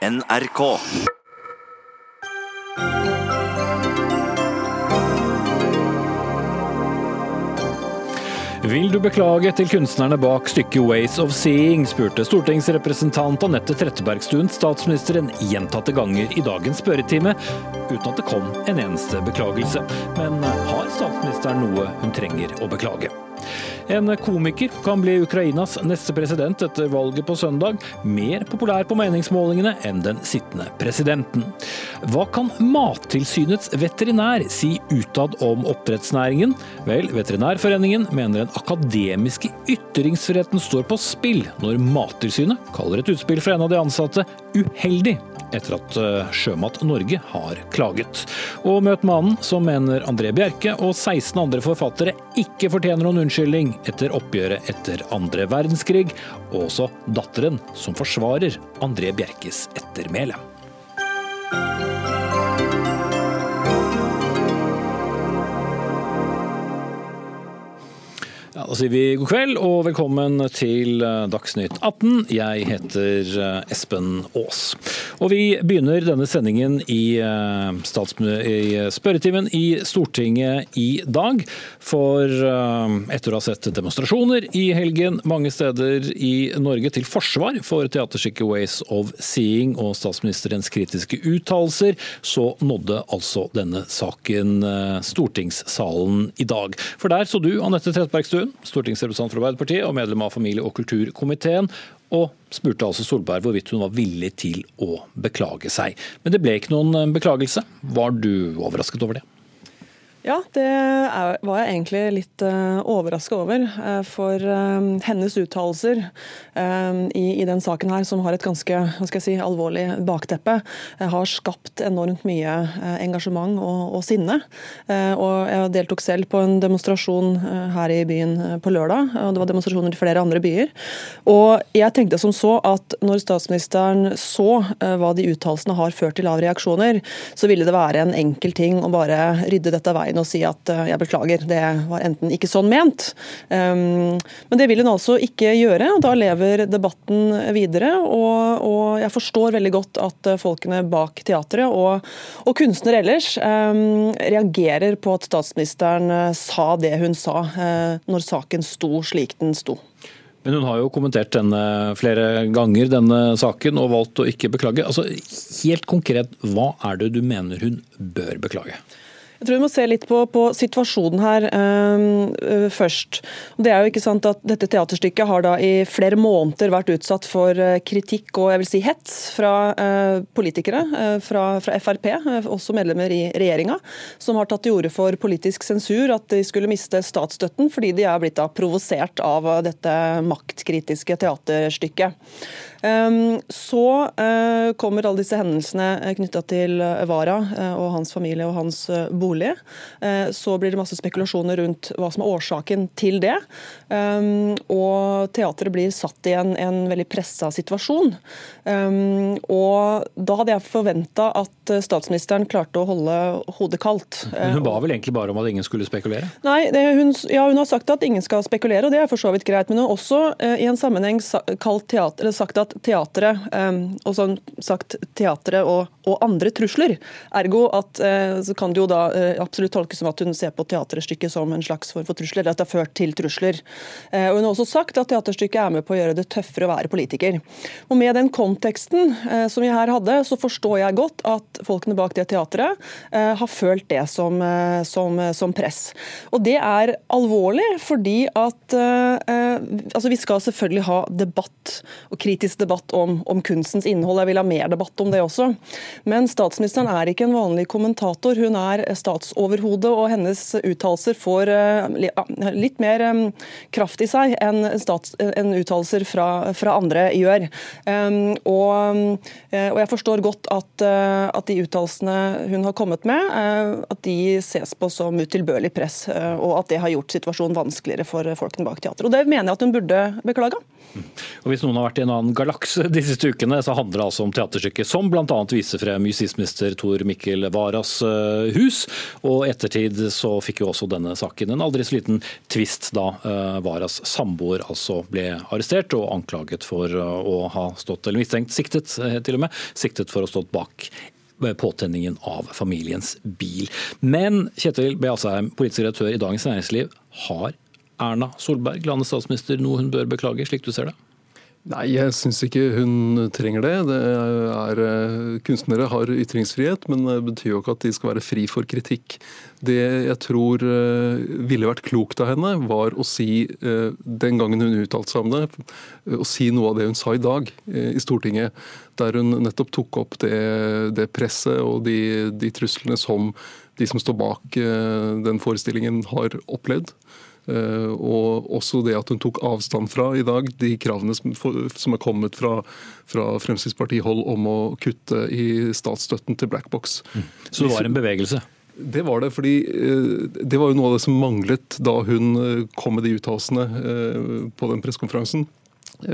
NRK. Vil du beklage til kunstnerne bak stykket 'Ways of Seeing', spurte stortingsrepresentant Anette Trettebergstuen statsministeren gjentatte ganger i dagens spørretime, uten at det kom en eneste beklagelse. Men har statsministeren noe hun trenger å beklage? En komiker kan bli Ukrainas neste president etter valget på søndag, mer populær på meningsmålingene enn den sittende presidenten. Hva kan Mattilsynets veterinær si utad om oppdrettsnæringen? Vel, Veterinærforeningen mener den akademiske ytringsfriheten står på spill når Mattilsynet kaller et utspill fra en av de ansatte uheldig etter at eh, Sjømat Norge har klaget. Og møt mannen som mener André Bjerke og 16 andre forfattere ikke fortjener noen unnskyldning etter oppgjøret etter andre verdenskrig, og også datteren som forsvarer André Bjerkes ettermæle. Ja, da sier vi god kveld og velkommen til eh, Dagsnytt 18. Jeg heter eh, Espen Aas. Og vi begynner denne sendingen i, eh, i spørretimen i Stortinget i dag. For etter å ha sett demonstrasjoner i helgen mange steder i Norge til forsvar for teaterstykket 'Ways of Seeing' og statsministerens kritiske uttalelser, så nådde altså denne saken stortingssalen i dag. For der så du, Anette Trettebergstuen, stortingsrepresentant for Arbeiderpartiet og medlem av familie- og kulturkomiteen, og spurte altså Solberg hvorvidt hun var villig til å beklage seg. Men det ble ikke noen beklagelse. Var du overrasket over det? Ja, det var jeg egentlig litt uh, overraska over. Uh, for uh, hennes uttalelser i, den saken her, som har et ganske hva skal jeg si, alvorlig bakteppe, har skapt enormt mye engasjement og, og sinne. og Jeg deltok selv på en demonstrasjon her i byen på lørdag, og det var demonstrasjoner i flere andre byer. Og jeg tenkte som så at når statsministeren så hva de uttalelsene har ført til av reaksjoner, så ville det være en enkel ting å bare rydde dette av veien og si at uh, jeg beklager, det var enten ikke sånn ment. Um, men det vil hun altså ikke gjøre, og da lever debatten videre. Og, jeg forstår veldig godt at uh, folkene bak teatret og, og kunstnere ellers um, reagerer på at statsministeren uh, sa det hun sa når saken sto slik den sto. Men hun har jo kommentert denne flere ganger, denne saken, og valgt å ikke beklage. Altså, helt konkret, hva er det du mener hun bør beklage? Jeg tror vi må se litt på, på situasjonen her uh, først. Det er jo ikke sant at Dette teaterstykket har da i flere måneder vært utsatt for øh, kritikk og jeg vil si hets fra uh, politikere fra, fra, Frp, også medlemmer i regjeringa, som har tatt til orde for politisk sensur, at de skulle miste statsstøtten fordi de er blitt da provosert av dette maktkritiske teaterstykket. Ehm, så kommer alle disse hendelsene knytta til Vara og hans familie og hans bolig. Eh, så blir det masse spekulasjoner rundt hva som er årsaken til det. Um, og teatret blir satt i en, en veldig pressa situasjon. Um, og da hadde jeg forventa at statsministeren klarte å holde hodet kaldt. Men hun ba vel egentlig bare om at ingen skulle spekulere? Nei, det, hun, ja, hun har sagt at ingen skal spekulere, og det er for så vidt greit. Men hun har også i en sammenheng teater, sagt at teatret, um, og sånn sagt teatret og, og, andre trusler. Ergo at uh, så kan det jo da uh, absolutt tolkes som at hun ser på teaterstykket som en slags form for trusler, eller at det har ført til trusler. Eh, og hun har også sagt at teaterstykket er med på å gjøre det tøffere å være politiker. Og Med den konteksten eh, som vi her hadde, så forstår jeg godt at folkene bak det teatret eh, har følt det som, som, som press. Og det er alvorlig, fordi at altså Vi skal selvfølgelig ha debatt, og kritisk debatt om, om kunstens innhold. Jeg vil ha mer debatt om det også. Men statsministeren er ikke en vanlig kommentator. Hun er statsoverhode, og hennes uttalelser får litt mer kraft i seg enn, en uttalelser fra, fra, andre gjør. Og, eh, og, jeg forstår godt at, eh, at de uttalelsene hun har kommet med, at de ses på som utilbørlig press, og at det har gjort situasjonen vanskeligere for folkene bak teatret. Og det mener jeg at hun burde beklage. Og Hvis noen har vært i en annen galakse de siste ukene, så handler det altså om teaterstykket som bl.a. viser frem justisminister Tor Mikkel Waras hus. Og ettertid så fikk jo også denne saken en aldri så liten tvist da Waras samboer altså ble arrestert og anklaget for å ha stått, eller mistenkt siktet til og med, siktet for å ha stått bak påtenningen av familiens bil. Men Kjetil B. Asheim, politisk redaktør i Dagens Næringsliv, har Erna Solberg, landets statsminister, noe hun bør beklage, slik du ser det? Nei, jeg syns ikke hun trenger det. det er, eh, kunstnere har ytringsfrihet, men det betyr jo ikke at de skal være fri for kritikk. Det jeg tror eh, ville vært klokt av henne, var å si, eh, den gangen hun uttalte seg om det, å si noe av det hun sa i dag i Stortinget. Der hun nettopp tok opp det, det presset og de, de truslene som de som står bak den forestillingen, har opplevd. Eh, og også det at hun tok avstand fra i dag de kravene som er kommet fra, fra Fremskrittspartihold om å kutte i statsstøtten til Blackbox. Mm. Så det var en bevegelse? Det var det, fordi eh, det var jo noe av det som manglet da hun eh, kom med de uttalelsene på den pressekonferansen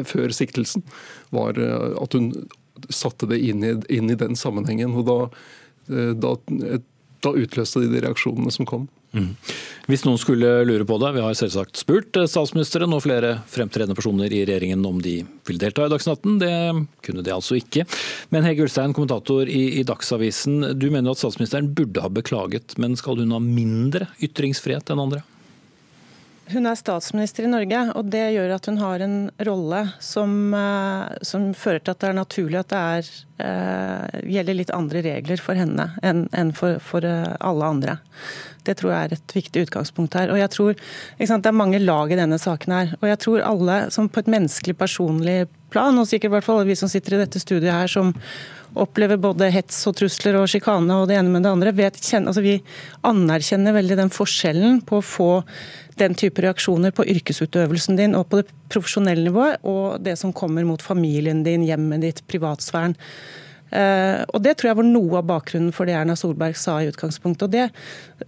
før siktelsen, var at hun satte det inn i, inn i den sammenhengen. og da, da, da utløste de de reaksjonene som kom. Mm. Hvis noen skulle lure på det, vi har selvsagt spurt statsministeren og flere fremtredende personer i regjeringen om de vil delta i Dagsnatten. Det kunne de altså ikke. Men Hege Ulstein, kommentator i Dagsavisen, du mener at statsministeren burde ha beklaget, men skal hun ha mindre ytringsfrihet enn andre? Hun er statsminister i Norge, og det gjør at hun har en rolle som, eh, som fører til at det er naturlig at det er, uh, gjelder litt andre regler for henne enn, enn for, for, eh, alle andre. Det tror jeg er et viktig utgangspunkt her. Og jeg tror, sant, Det er mange lag i denne saken her. Og jeg tror alle som på et menneskelig, personlig plan, og sikkert i hvert fall vi som sitter i dette studiet her, som opplever både hets og trusler og sjikane og det ene med det andre, vet, kjenner, altså vi anerkjenner veldig den forskjellen på å få den type reaksjoner på yrkesutøvelsen din og på det profesjonelle nivået, og det som kommer mot familien din, hjemmet ditt, privatsfæren. Uh, og Det tror jeg var noe av bakgrunnen for det Erna Solberg sa i utgangspunktet. og det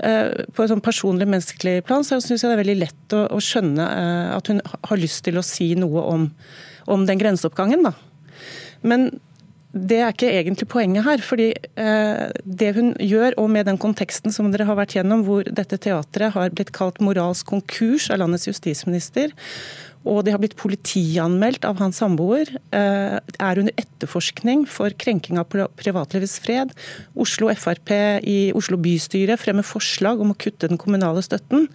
uh, På et sånn personlig, menneskelig plan så syns jeg det er veldig lett å, å skjønne uh, at hun har lyst til å si noe om, om den grenseoppgangen. da. Men det er ikke egentlig poenget her. fordi eh, Det hun gjør, og med den konteksten som dere har vært gjennom, hvor dette teatret har blitt kalt moralsk konkurs av landets justisminister, og de har blitt politianmeldt av hans samboer, eh, er under etterforskning for krenking av privatlivets fred. Oslo Frp i Oslo bystyre fremmer forslag om å kutte den kommunale støtten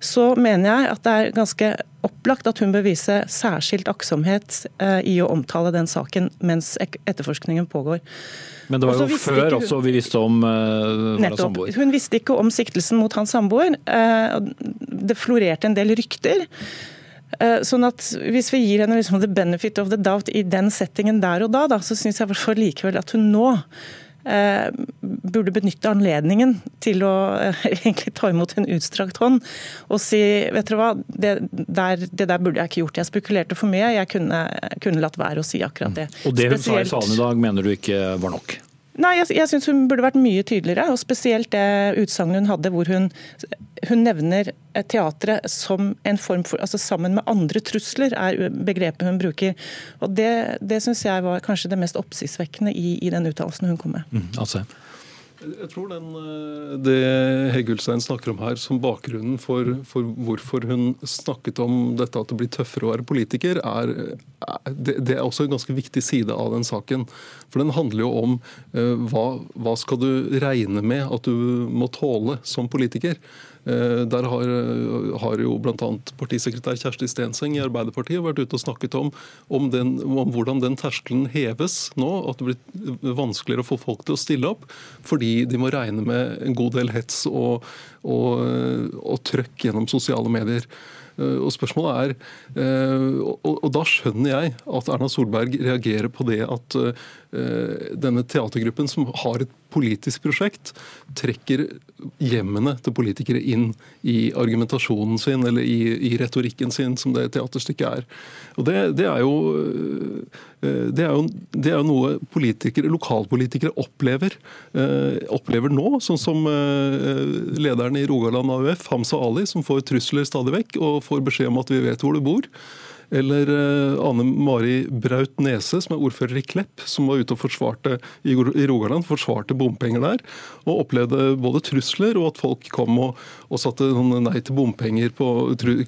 så mener jeg at det er ganske opplagt at hun bør vise særskilt aktsomhet eh, i å omtale den saken mens etterforskningen pågår. Men det var jo før hun, også vi visste om uh, nettopp, samboer. Hun visste ikke om siktelsen mot hans samboer. Uh, det florerte en del rykter. Uh, sånn at Hvis vi gir henne liksom the benefit of the doubt i den settingen der og da, da så syns jeg likevel at hun nå Eh, burde benytte anledningen til å eh, egentlig ta imot en utstrakt hånd og si vet dere hva, det der, det der, burde jeg ikke gjort. Jeg spekulerte for mye. Jeg kunne, kunne latt være å si akkurat det. Og det hun Spesielt... sa i salen i dag mener du ikke var nok? Nei, jeg, jeg syns hun burde vært mye tydeligere. og Spesielt det utsagnet hun hadde hvor hun, hun nevner teatret som en form for altså Sammen med andre trusler, er begrepet hun bruker. Og Det, det syns jeg var kanskje det mest oppsiktsvekkende i, i den uttalelsen hun kom med. Mm, altså. Jeg tror den, eh, Det Hegg Ulstein snakker om her som bakgrunnen for, for, hvorfor hun snakket om dette at det blir tøffere å være politiker, er, det, det, er også en ganske viktig side av den saken. For Den handler jo om uh, hva, hva skal du regne med at du må tåle som politiker. Eh, der har, har jo bl.a. partisekretær Kjersti Stenseng i Arbeiderpartiet vært ute og snakket om, om, den, om, hvordan den terskelen heves nå. At det blir vanskeligere å få folk til å stille opp fordi de må regne med en god del hets og, og, og trøkk gjennom sosiale medier. Eh, og spørsmålet er, eh, og Da skjønner jeg at Erna Solberg reagerer på det at denne teatergruppen, som har et politisk prosjekt, trekker hjemmene til politikere inn i argumentasjonen sin eller i retorikken sin, som det teaterstykket er. Og det, det, er jo, det, er jo, det, er jo, noe politikere, lokalpolitikere opplever, opplever nå, sånn som lederen i Rogaland AUF, Hamza Ali, som får trusler stadig vekk og får beskjed om at vi vet hvor du bor. Eller Ane Mari Braut Nese, som er ordfører i Klepp, som var ute og forsvarte i Rogaland, forsvarte bompenger der. Og opplevde både trusler og at folk kom og, og satte nei til bompenger på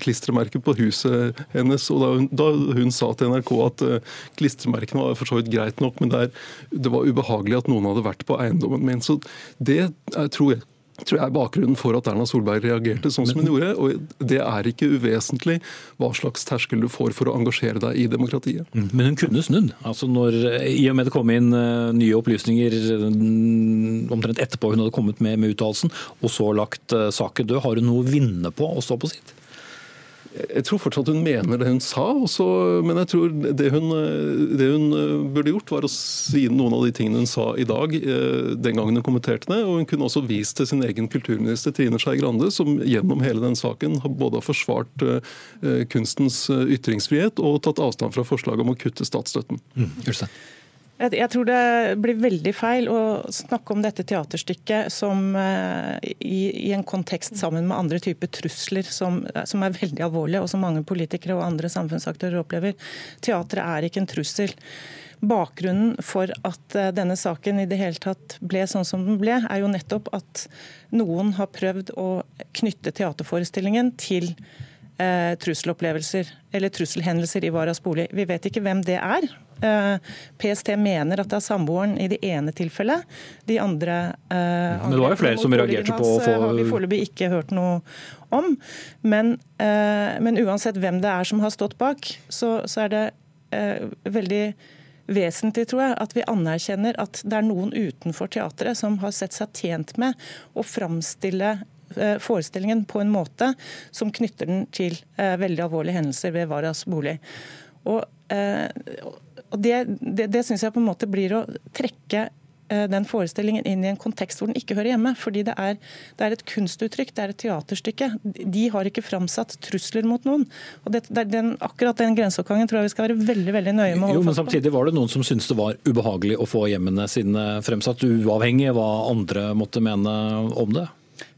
klistremerket på huset hennes. Og da hun, da hun sa til NRK at klistremerkene var for så vidt greit nok, men der, det var ubehagelig at noen hadde vært på eiendommen min. Så det tror jeg tror jeg er bakgrunnen for at Erna Solberg reagerte sånn som hun gjorde. og Det er ikke uvesentlig hva slags terskel du får for å engasjere deg i demokratiet. Mm. Men hun kunne snudd. Altså når, I og med det kom inn uh, nye opplysninger um, omtrent etterpå hun hadde kommet med, med uttalelsen, og så lagt uh, saken død, har hun noe å vinne på å stå på sitt? Jeg tror fortsatt hun mener det hun sa, også, men jeg tror det hun, det hun, burde gjort, var å si noen av de tingene hun sa i dag, eh, den gangen hun kommenterte det. Og hun kunne også vist til sin egen kulturminister Trine Skei Grande, som gjennom hele den saken både har forsvart eh, kunstens ytringsfrihet og tatt avstand fra forslaget om å kutte statsstøtten. Mm. Jeg tror det blir veldig feil å snakke om dette teaterstykket som eh, i, i en kontekst sammen med andre typer trusler som, som, er veldig alvorlige, og som mange politikere og andre samfunnsaktører opplever. Teatret er ikke en trussel. Bakgrunnen for at eh, denne saken i det hele tatt ble sånn som den ble, er jo nettopp at noen har prøvd å knytte teaterforestillingen til eh, trusselopplevelser eller trusselhendelser i Varas bolig. Vi vet ikke hvem det er. Eh, PST mener at det er samboeren i det ene tilfellet. De andre eh, Men det var jo flere som reagerte på å få har vi foreløpig ikke hørt noe om. Men, eh, men, uansett hvem det er som har stått bak, så, så er det eh, veldig vesentlig, tror jeg, at vi anerkjenner at det er noen utenfor teatret som har sett seg tjent med å framstille Eh, forestillingen på en måte som knytter den til eh, veldig alvorlige hendelser ved Varas bolig. Og, eh, og Det, det, det syns jeg på en måte blir å trekke den forestillingen inn i en kontekst hvor den ikke hører hjemme. Fordi det er, det er et kunstuttrykk, det er et teaterstykke. De har ikke framsatt trusler mot noen. Og det, det den, Akkurat den grenseoppgangen tror jeg vi skal være veldig veldig nøye med jo, men Samtidig var det noen som syntes det var ubehagelig å få hjemmene sine fremsatt, uavhengig av hva andre måtte mene om det?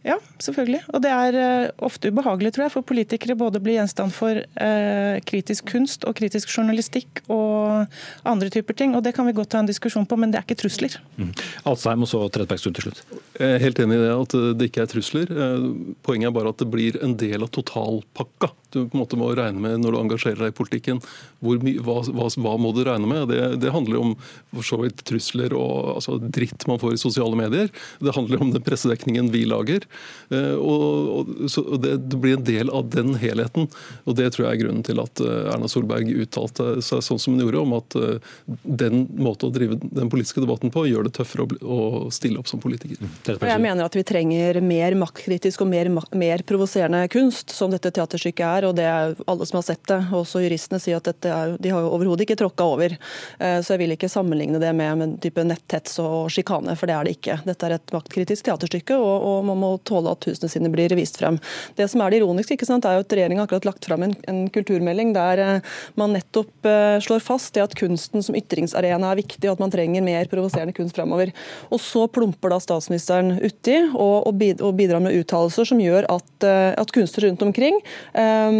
Ja, selvfølgelig. Og det er uh, ofte ubehagelig, tror jeg, for politikere både blir gjenstand for eh, kritisk kunst og kritisk journalistikk og andre typer ting. Og det kan vi godt ta en diskusjon på, men det er ikke trusler. Mm. Alsheim og så Trettebergstuen til slutt. Jeg er helt enig i det at det ikke er trusler. Eh, poenget er bare at det blir en del av totalpakka du på en måte må regne med når du engasjerer deg i politikken. Hvor, hva, hva, hva, må du regne med? Det, det handler om for så vidt trusler og altså, dritt man får i sosiale medier. Det handler om den pressedekningen vi lager. Eh, og, og, så, og det, det, blir en del av den helheten. og Det tror jeg er grunnen til at eh, Erna Solberg uttalte seg sånn som hun gjorde, om at eh, den måten å drive den politiske debatten på gjør det tøffere å, å stille opp som politiker. Mm. Jeg mener at vi trenger mer maktkritisk og mer, mer provoserende kunst, som dette teaterstykket er og det er alle som har sett det. Også juristene sier at dette er, de har jo overhodet ikke tråkka over. Eh, så jeg vil ikke sammenligne det med, med type netthets og sjikane, for det er det ikke. Dette er et maktkritisk teaterstykke, og, og man må tåle at husene sine blir vist frem. Det som er det ironiske, ikke sant, er jo at regjeringa akkurat lagt frem en, en, kulturmelding der eh, man nettopp eh, slår fast det at kunsten som ytringsarena er viktig, og at man trenger mer provoserende kunst fremover. Og så plumper da statsministeren uti og, og bidrar med uttalelser som gjør at, at kunstnere rundt omkring um,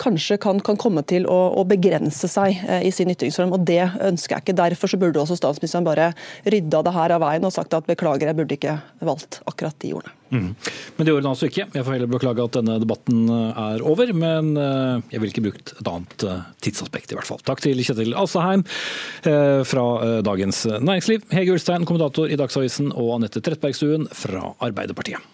kanskje kan, kan komme til å, å, begrense seg eh, i sin ytringsform. og Det ønsker jeg ikke. Derfor så burde også statsministeren bare rydda det her av veien og sagt at beklager, jeg burde ikke valgt akkurat de ordene. Mm. Men det gjorde den altså ikke. Jeg får heller beklage at denne debatten eh, er over, men eh, jeg ville ikke brukt et annet tidsaspekt, i hvert fall. Takk til Kjetil Alsaheim fra Dagens Næringsliv, Hege Ulstein, kommentator i Dagsavisen, og Anette Trettebergstuen fra Arbeiderpartiet.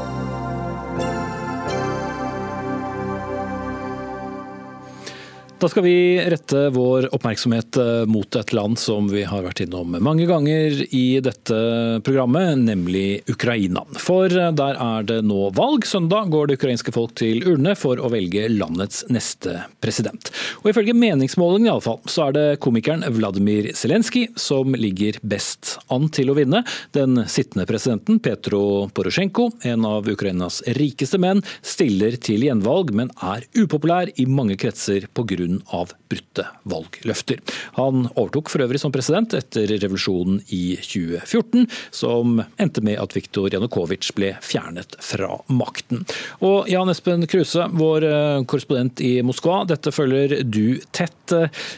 Da skal vi rette vår oppmerksomhet eh, mot et land som vi har vært innom mange ganger i dette programmet, nemlig Ukraina. For eh, der er det nå valg. Søndag går det ukrainske folk til urne for å velge landets neste president. Og Ifølge meningsmålingen i alle fall, så er det komikeren Vladimir Zelenskyj som ligger best an til å vinne. Den sittende presidenten Petro Porosjenko, en av Ukrainas rikeste menn, stiller til gjenvalg, men er upopulær i mange kretser pga brutte valgløfter. Han overtok for øvrig som president etter revolusjonen i 2014, som endte med at Viktor Janukovitsj ble fjernet fra makten. Og Jan Espen Kruse, vår eh, korrespondent i Moskva, dette følger du tett.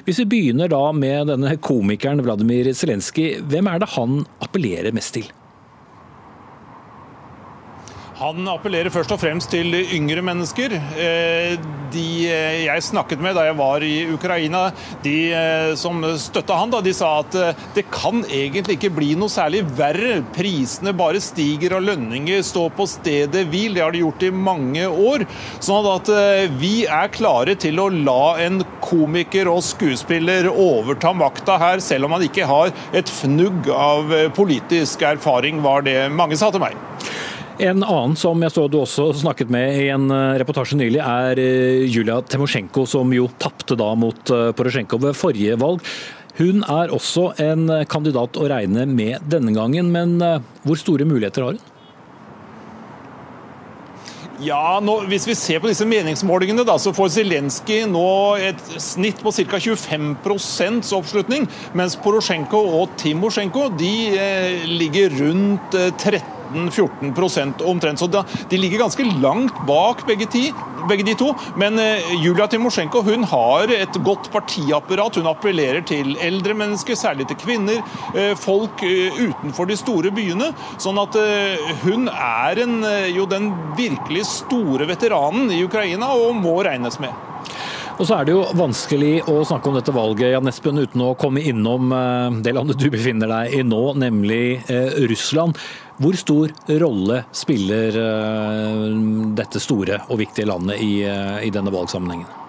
Hvis vi begynner da med denne komikeren Vladimir Zelenskyj, hvem er det han appellerer mest til? Han appellerer først og fremst til yngre mennesker. Eh, de eh, jeg snakket med da jeg var i Ukraina, de eh, som støtta han, da, de sa at det kan egentlig ikke bli noe særlig verre. Prisene bare stiger og lønninger står på stedet hvil. Det har de gjort i mange år. Sånn at vi er klare til å la en komiker og skuespiller overta makta her, selv om han ikke har et fnugg av politisk erfaring, var det mange sa til meg. En annen som jeg så du også snakket med i en eh, reportasje nylig, er eh, Julia Temosjenko, som jo tapte da mot eh, Porosjenko ved forrige valg. Hun er også en kandidat å regne med denne gangen, men hvor store muligheter har hun? Ja, nå, Hvis vi ser på disse meningsmålingene, da, så får Zelenskyj nå et snitt på ca. 25% oppslutning, mens Porosjenko og Timosjenko de eh, ligger rundt eh, 13 13-14 omtrent. Så de ligger ganske langt bak begge, ti, begge de to. Men eh, Julia Timosjenko hun har et godt partiapparat. Hun appellerer til eldre mennesker, særlig til kvinner, eh, folk eh, utenfor de store byene. Sånn at hun er en, jo den virkelig store veteranen i Ukraina og må regnes med. Og så er det jo vanskelig å snakke om dette valget Jan Espen, uten å komme innom det landet du befinner deg i nå, nemlig Russland. Hvor stor rolle spiller eh, dette store og viktige landet i, eh, i denne valgsammenhengen?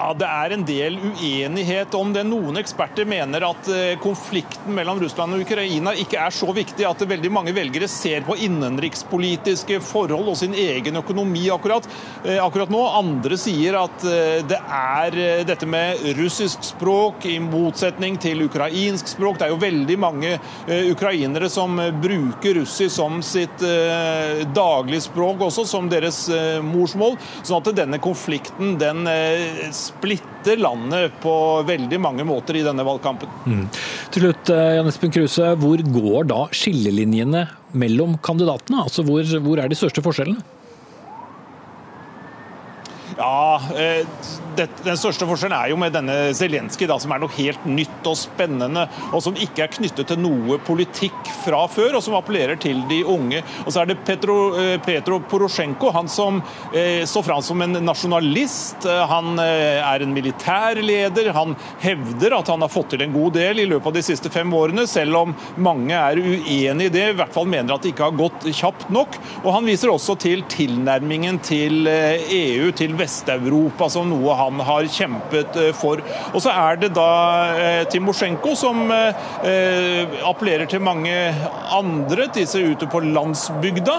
Ja, Det er en del uenighet om det. Noen eksperter mener at eh, konflikten mellom Russland og Ukraina ikke er så viktig at veldig mange velgere ser på innenrikspolitiske forhold og sin egen økonomi akkurat, eh, akkurat nå. Andre sier at eh, det er dette med russisk språk i motsetning til ukrainsk språk. Det er jo veldig mange ukrainere som bruker russisk som sitt dagligspråk også, som deres morsmål. sånn at denne konflikten den splitter landet på veldig mange måter i denne valgkampen. Mm. Til slutt, eh, Jan Espen Kruse, hvor går da skillelinjene mellom kandidatene? Altså hvor, hvor er de største forskjellene? Ja, eh, Den største forskjellen er jo med denne Zelenskyj, som er noe helt nytt og spennende, og som ikke er knyttet til noe politikk fra før, og som appellerer til de unge. Og så er det Petro, eh, Petro Porosjenko, han som eh, står fram som en nasjonalist. Han er en militærleder. Han hevder at han har fått til en god del i løpet av de siste fem årene, selv om mange er uenig i det, i hvert fall mener at det ikke har gått kjapt nok. Og han viser også til tilnærmingen til EU, til Vest Vest-Europa som noe han har kjempet eh, for. Og så er det da eh, Timosjenko som eh, appellerer til mange andre, disse ute på landsbygda.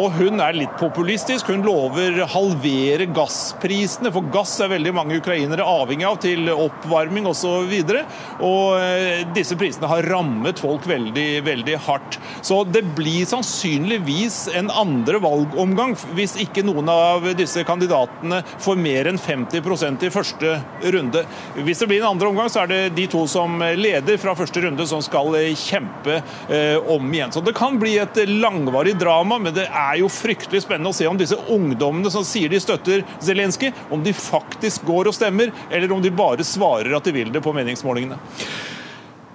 Og hun er litt populistisk. Hun lover halvere gassprisene, for gass er veldig mange ukrainere avhengig av til oppvarming osv. Og, så og disse prisene har rammet folk veldig, veldig hardt. Så det blir sannsynligvis en andre valgomgang hvis ikke noen av disse kandidatene Demokratene får mer enn 50% i første runde. Hvis det blir en andre omgang, så er det de to som leder fra første runde som skal kjempe eh, om igjen. Så det kan bli et langvarig drama, men det er jo fryktelig spennende å se om disse ungdommene som sier de støtter Zelenskyj, om de faktisk går og stemmer, eller om de bare svarer at de vil det på meningsmålingene.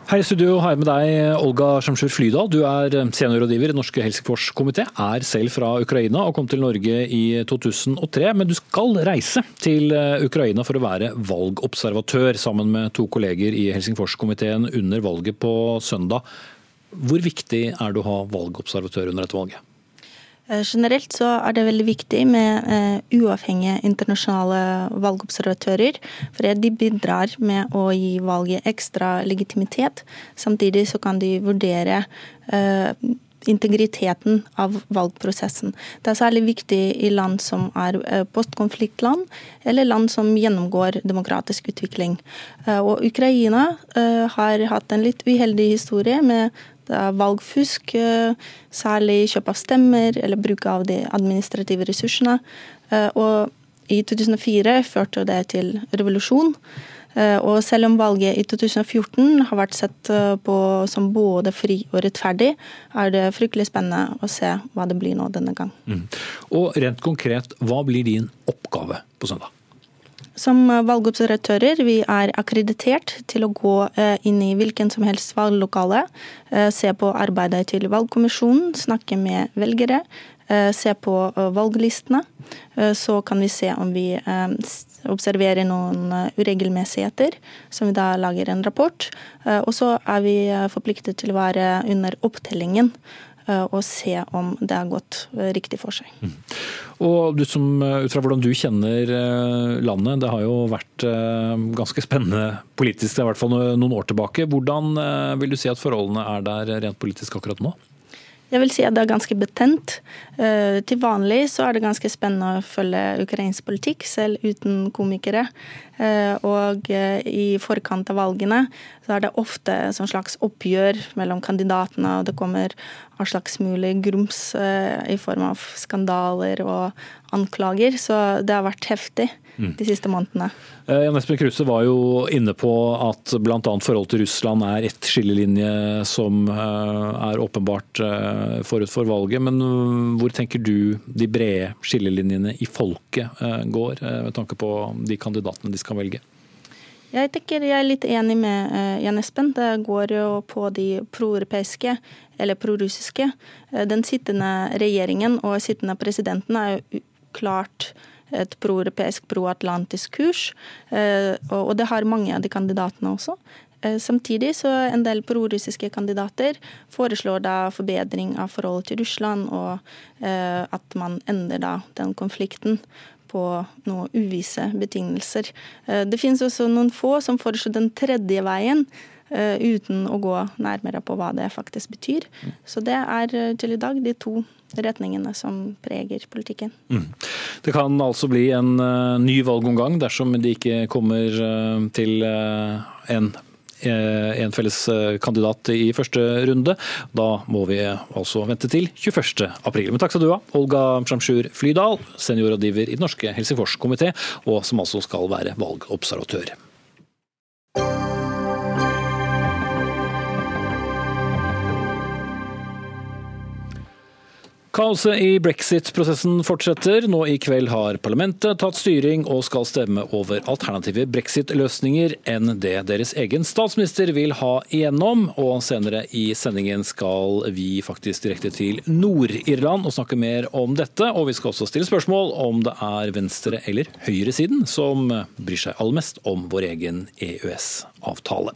Her i studio jeg med deg Olga Sjamsjur Flydal. Du er seniorrådgiver i Norske Helsingfors-komité, er selv fra Ukraina og kom til Norge i 2003. Men du skal reise til eh, Ukraina for å være valgobservatør sammen med to kolleger i Helsingfors-komiteen under valget på søndag. Hvor viktig er det å ha valgobservatør under dette valget? Eh, generelt så er det veldig viktig med eh, uavhengige internasjonale valgobservatører. For de bidrar med å gi valget ekstra legitimitet. Samtidig så kan de vurdere eh, integriteten av valgprosessen. Det er særlig viktig i land som er postkonfliktland, eller land som gjennomgår demokratisk utvikling. Og Ukraina har hatt en litt uheldig historie med det er valgfusk, eh, særlig kjøp av stemmer eller bruk av de administrative ressursene. Eh, og i 2004 førte det til revolusjon. Eh, og selv om valget i 2014 har vært sett eh, på som både fri og rettferdig, er det fryktelig spennende å se hva det blir nå denne gang. Mm. Og rent konkret, hva blir din oppgave på søndag? Som valgobservatører vi er akkreditert til å gå eh, inn i hvilken som helst valglokale, se på arbeidet til valgkommisjonen, snakke med velgere, Eh, se på eh, valglistene. Eh, så kan vi se om vi observerer noen uregelmessigheter, som vi da lager en rapport. Og så er vi forpliktet til å være under opptellingen og se om det har gått riktig for seg. Og som, Ut fra hvordan du kjenner landet, det har jo vært ganske spennende politisk, i hvert fall noen år tilbake. Hvordan vil du si at forholdene er der rent politisk akkurat nå? Jeg vil si at det er ganske betent. Eh, til vanlig så er det ganske spennende å følge ukrainsk politikk, selv uten komikere. Eh, og eh, i forkant av valgene så er det ofte et slags oppgjør mellom kandidatene, og det kommer av slags mulig grums i form av skandaler og anklager. Så det har vært heftig de siste månedene. Eh, Jan Espen Kruse var jo inne på at bl.a. forholdet til Russland er et skillelinje som eh, er åpenbart eh, forut for valget. Men hvor tenker du de brede skillelinjene i folket går, med tanke på de kandidatene de skal velge? Jeg tenker jeg er litt enig med Jan Espen. Det går jo på de proeuropeiske eller prorussiske. Den sittende regjeringen og sittende presidenten er jo klart et proeuropeisk, proatlantisk kurs. Eh, og det har mange av de kandidatene også. Eh, samtidig så en del prorussiske kandidater foreslår da forbedring av forholdet til Russland, og eh, at man ender da den konflikten på noen uvisse betingelser. Det finnes også noen få som foreslår den tredje veien, uten å gå nærmere på hva det faktisk betyr. Så det er til i dag de to retningene som preger politikken. Mm. Det kan altså bli en uh, ny valgomgang dersom de ikke kommer til en en felles kandidat i første runde. Da må vi altså vente til 21. april. Men takk skal du ha, Olga Shamshur Flydal, seniorrådgiver i Den norske Helsingforskomité, og som altså skal være valgobservatør. Kaoset i brexit-prosessen fortsetter. Nå i kveld har parlamentet tatt styring og skal stemme over alternative brexit-løsninger enn det deres egen statsminister vil ha igjennom. Og senere i sendingen skal vi faktisk direkte til Nord-Irland og snakke mer om dette. Og vi skal også stille spørsmål om det er venstre- eller høyresiden som bryr seg aller mest om vår egen EØS-avtale.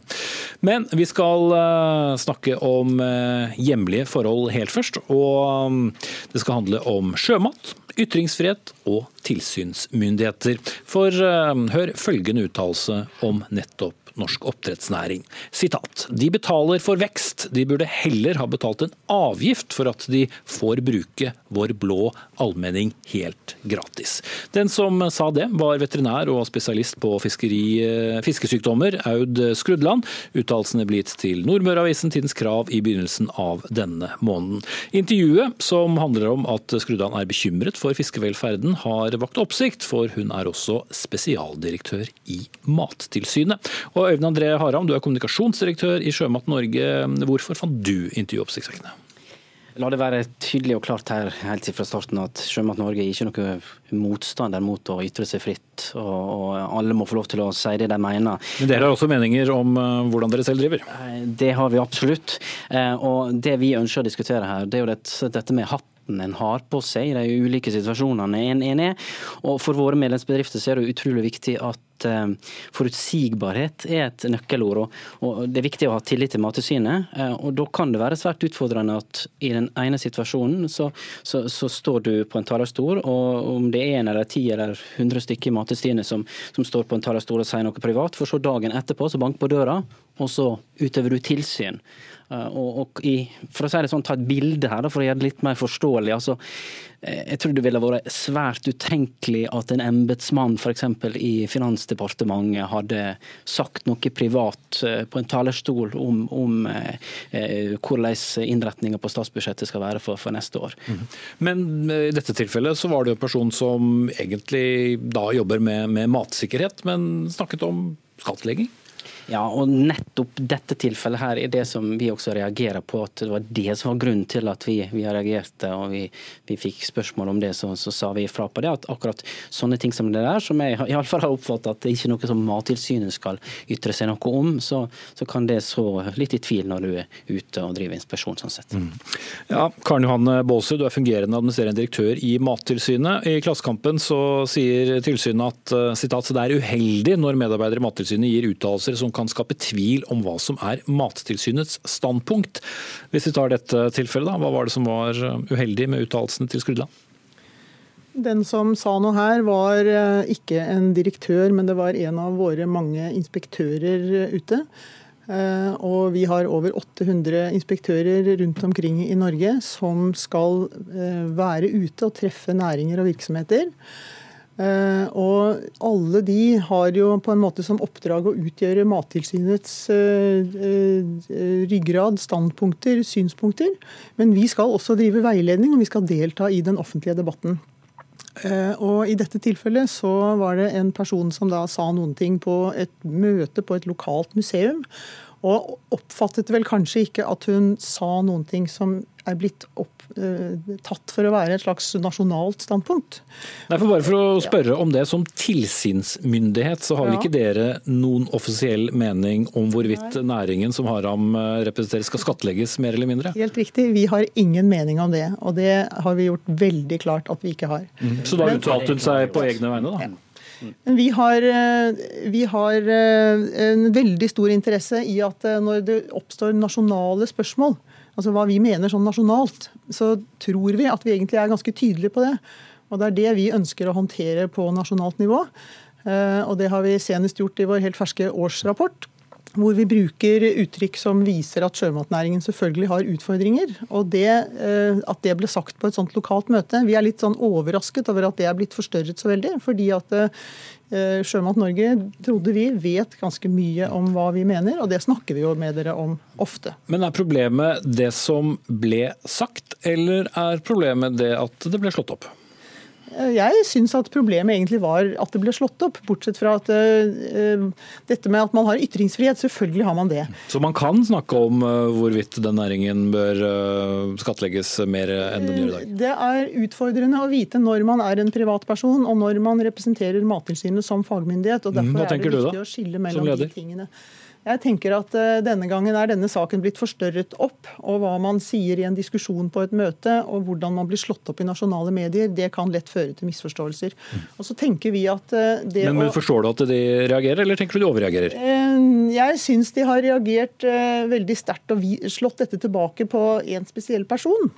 Men vi skal eh, snakke om eh, hjemlige forhold helt først. og det skal handle om sjømat, ytringsfrihet og tilsynsmyndigheter. For uh, hør følgende uttalelse om nettopp norsk oppdrettsnæring. Sitat. De betaler for vekst, de burde heller ha betalt en avgift for at de får bruke vår blå allmenning helt gratis. Den som sa det, var veterinær og spesialist på fiskeri, eh, fiskesykdommer, Aud Skrudland. Uttalelsene ble gitt til Nordmøreavisen Tidens Krav i begynnelsen av denne måneden. Intervjuet, som handler om at Skrudland er bekymret for fiskevelferden, har vakt oppsikt, for hun er også spesialdirektør i Mattilsynet. Og Øyvind André Haram, du er kommunikasjonsdirektør i Sjømat Norge. Hvorfor fant du intervjuet oppsiktsvekkende? La det være tydelig og klart her helt fra starten at Sjømat Norge er ikke noe motstander mot å ytre seg fritt. Og, alle må få lov til å si det de mener. Men dere har også meninger om uh, hvordan dere selv driver? Eh, det har vi absolutt. Uh, og det vi ønsker å diskutere her, det er jo dette, med med hatt en har på seg i de ulike situasjonene en, en er. Og For våre medlemsbedrifter så er det utrolig viktig at uh, forutsigbarhet er et nøkkelord. Og, Det er viktig å ha tillit til Mattilsynet. Uh, og Da kan det være svært utfordrende at i den ene situasjonen så, så, så står du på en talerstol, og om det er en eller ti eller hundre stykker i Mattilsynet som, som, står på en talerstol og sier noe privat, for så dagen etterpå så banker på døra, og så utøver du tilsyn. Uh, og, og i, for å si det sånn, Ta et bilde her for å gjøre det litt mer forståelig. altså jeg tror det ville vært svært utenkelig at en embetsmann f.eks. i Finansdepartementet hadde sagt noe privat på en talerstol om, om hvordan innretninga på statsbudsjettet skal være for, for neste år. Mm. Men i dette tilfellet så var det en person som egentlig da jobber med, med matsikkerhet, men snakket om skattlegging? Ja, og nettopp dette tilfellet her er det som vi også reagerer på. At det var det som var grunnen til at vi, vi reagerte og vi, vi, fikk spørsmål om det. Så, så, sa vi ifra på det at akkurat sånne ting som det der, som jeg iallfall har oppfattet at det ikke er noe som Mattilsynet skal ytre seg noe om, så, så, kan det så litt i tvil når du er ute og driver inspeksjon. sånn sett. Mm. Ja, Karen Johanne Baalsrud, du er fungerende administrerende direktør i Mattilsynet. I Klassekampen så sier tilsynet at citat, det er uheldig når medarbeidere i Mattilsynet gir uttalelser som kan kan skape tvil om hva som er Mattilsynets standpunkt. Hvis vi tar dette tilfellet, da, hva var det som var uheldig med uttalelsene til Skrudland? Den som sa noe her, var eh, ikke en direktør, men det var en av våre mange inspektører eh, ute. Eh, og vi har over 800 inspektører rundt omkring i Norge som skal være ute og treffe næringer og virksomheter. Eh, og alle de har jo på en måte som oppdrag å utgjøre Mattilsynets eh, eh, ryggrad, standpunkter, synspunkter. Men vi skal også drive veiledning, og vi skal delta i den offentlige debatten. Og I dette tilfellet så var det en person som da sa noen ting på et møte på et lokalt museum. Og oppfattet vel kanskje ikke at hun sa noen ting som er blitt opp, uh, tatt for å være et slags nasjonalt standpunkt. Nei, for Bare for å spørre om det. Som tilsynsmyndighet så har vel ikke dere noen offisiell mening om hvorvidt Nei. næringen som Haram eh, representerer skal skattlegges mer eller mindre? Helt riktig, vi har ingen mening om det. Og det har vi gjort veldig klart at vi ikke har. Mm. Så da uttalte hun seg på egne vegne, da? Ja. Vi har, eh, vi har, en veldig stor interesse i at når det oppstår nasjonale spørsmål, altså hva vi mener sånn nasjonalt, så tror vi at vi egentlig er ganske tydelige på det. Og det er det vi ønsker å håndtere på nasjonalt nivå. Eh, og det har vi senest gjort i vår helt ferske årsrapport. Hvor vi bruker uttrykk som viser at sjømatnæringen selvfølgelig har utfordringer. Og det, eh, at det ble sagt på et sånt lokalt møte Vi er litt sånn overrasket over at det er blitt forstørret så veldig. fordi at eh, Sjømat Norge trodde vi vet ganske mye om hva vi mener, og det snakker vi jo med dere om ofte. Men er problemet det som ble sagt, eller er problemet det at det ble slått opp? Eh, jeg syns at problemet egentlig var at det ble slått opp. Bortsett fra at uh, dette med at man har ytringsfrihet, selvfølgelig har man det. Så man kan snakke om uh, hvorvidt den næringen bør uh, skattlegges mer enn den gjør i dag? Det er utfordrende å vite når man er en privatperson og når man representerer Mattilsynet som fagmyndighet. og Derfor er det viktig å skille mellom de tingene. Jeg tenker at uh, Denne gangen er denne saken blitt forstørret opp. og Hva man sier i en diskusjon på et møte og hvordan man blir slått opp i nasjonale medier, det kan lett føre til misforståelser. Og så tenker vi at uh, det men, men Forstår du at de reagerer, eller tenker du de overreagerer? Uh, jeg syns de har reagert veldig sterkt og slått dette tilbake på en spesiell person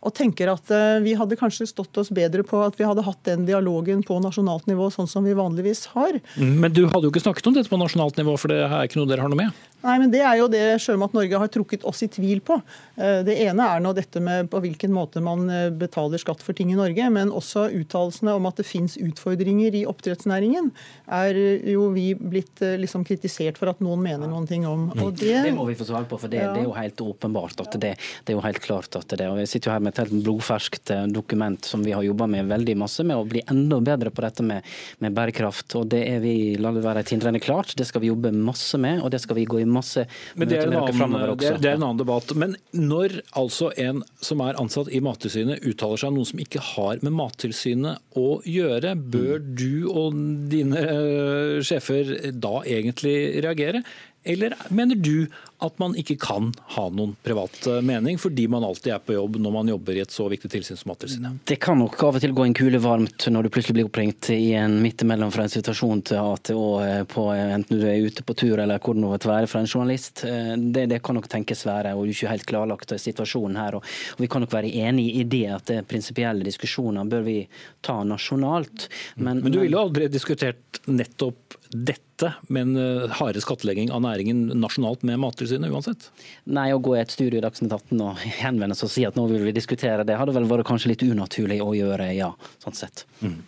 og tenker at eh, vi hadde kanskje stått oss bedre på at vi hadde hatt den dialogen på nasjonalt nivå, sånn som vi vanligvis har. Mm, men du hadde jo ikke snakket om dette på nasjonalt nivå, for det er ikke noe dere har noe med? Nei, men Det er jo det Sjømat Norge har trukket oss i tvil på. Eh, det ene er nå dette med på hvilken måte man eh, betaler skatt for ting i Norge, men også uttalelsene om at det fins utfordringer i oppdrettsnæringen, er jo vi blitt eh, liksom kritisert for at noen mener noen ting om. Mm. Det, det, må vi få svar på, for det, ja. det, er jo helt åpenbart at det, det, er jo helt klart at det og Vi sitter jo her med et helt blodferskt dokument som vi har jobba med veldig masse med å bli enda bedre på dette med, med bærekraft. og Det er vi, la det være tindrende klart, det skal vi jobbe masse med, og det skal vi gå i masse Men det er, en annen, det, er, det er en annen debatt. Men når altså en som er ansatt i Mattilsynet uttaler seg om noe som ikke har med Mattilsynet å gjøre, bør mm. du og dine uh, sjefer da egentlig reagere? Eller mener du at man ikke kan ha noen privat eh, mening, fordi man alltid er på jobb når man jobber i et så viktig tilsyn som Mattilsynet? Det kan nok av og til gå en kule varmt når du plutselig blir oppringt i en midt imellom fra en situasjon til at og eh, på, enten du er ute på tur eller hvor det nå måtte være fra en journalist. Eh, det, det, kan nok tenkes være, og du er ikke helt klarlagt situasjonen her. Og, og vi kan nok være enig i det at det prinsipielle diskusjoner bør vi ta nasjonalt. Men, men du ville aldri diskutert nettopp dette med en hardere skattlegging av næringen nasjonalt med Mattilsynet? Uansett? Nei, å gå i et studio i Dagsnytt 18 og henvende seg og si at nå vil vi diskutere det, hadde vel vært kanskje litt unaturlig å gjøre, ja. sånn sett. Mm.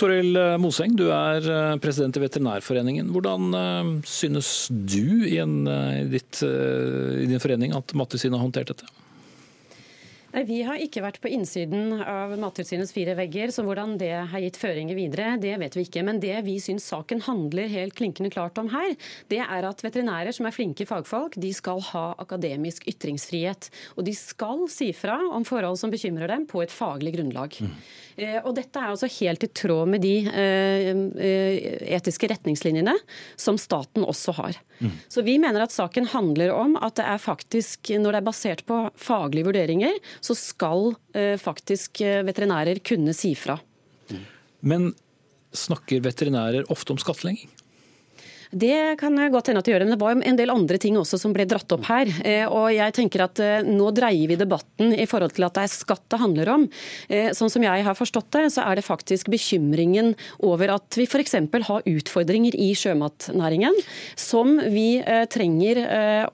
Toril Moseng, du er eh, president i Veterinærforeningen. Hvordan eh, synes du i, en, i, ditt, i din forening at Mattilsynet har håndtert dette? Nei, Vi har ikke vært på innsiden av Mattilsynets fire vegger, så hvordan det har gitt føringer videre, det vet vi ikke. Men det vi syns saken handler helt klinkende klart om her, det er at veterinærer som er flinke fagfolk, de skal ha akademisk ytringsfrihet. Og de skal si fra om forhold som bekymrer dem, på et faglig grunnlag. Mm. Eh, og dette er altså helt i tråd med de eh, eh, etiske retningslinjene som staten også har. Mm. Så vi mener at saken handler om at det er faktisk, når det er basert på faglige vurderinger, så skal faktisk veterinærer kunne si fra. Men snakker veterinærer ofte om skattlegging? Det kan godt hende at de gjør det, men det var jo en del andre ting også som ble dratt opp her. Eh, og jeg tenker at eh, Nå dreier vi debatten i forhold til at det er skatt det handler om. Eh, sånn som jeg har forstått det, så er det faktisk bekymringen over at vi f.eks. har utfordringer i sjømatnæringen som vi trenger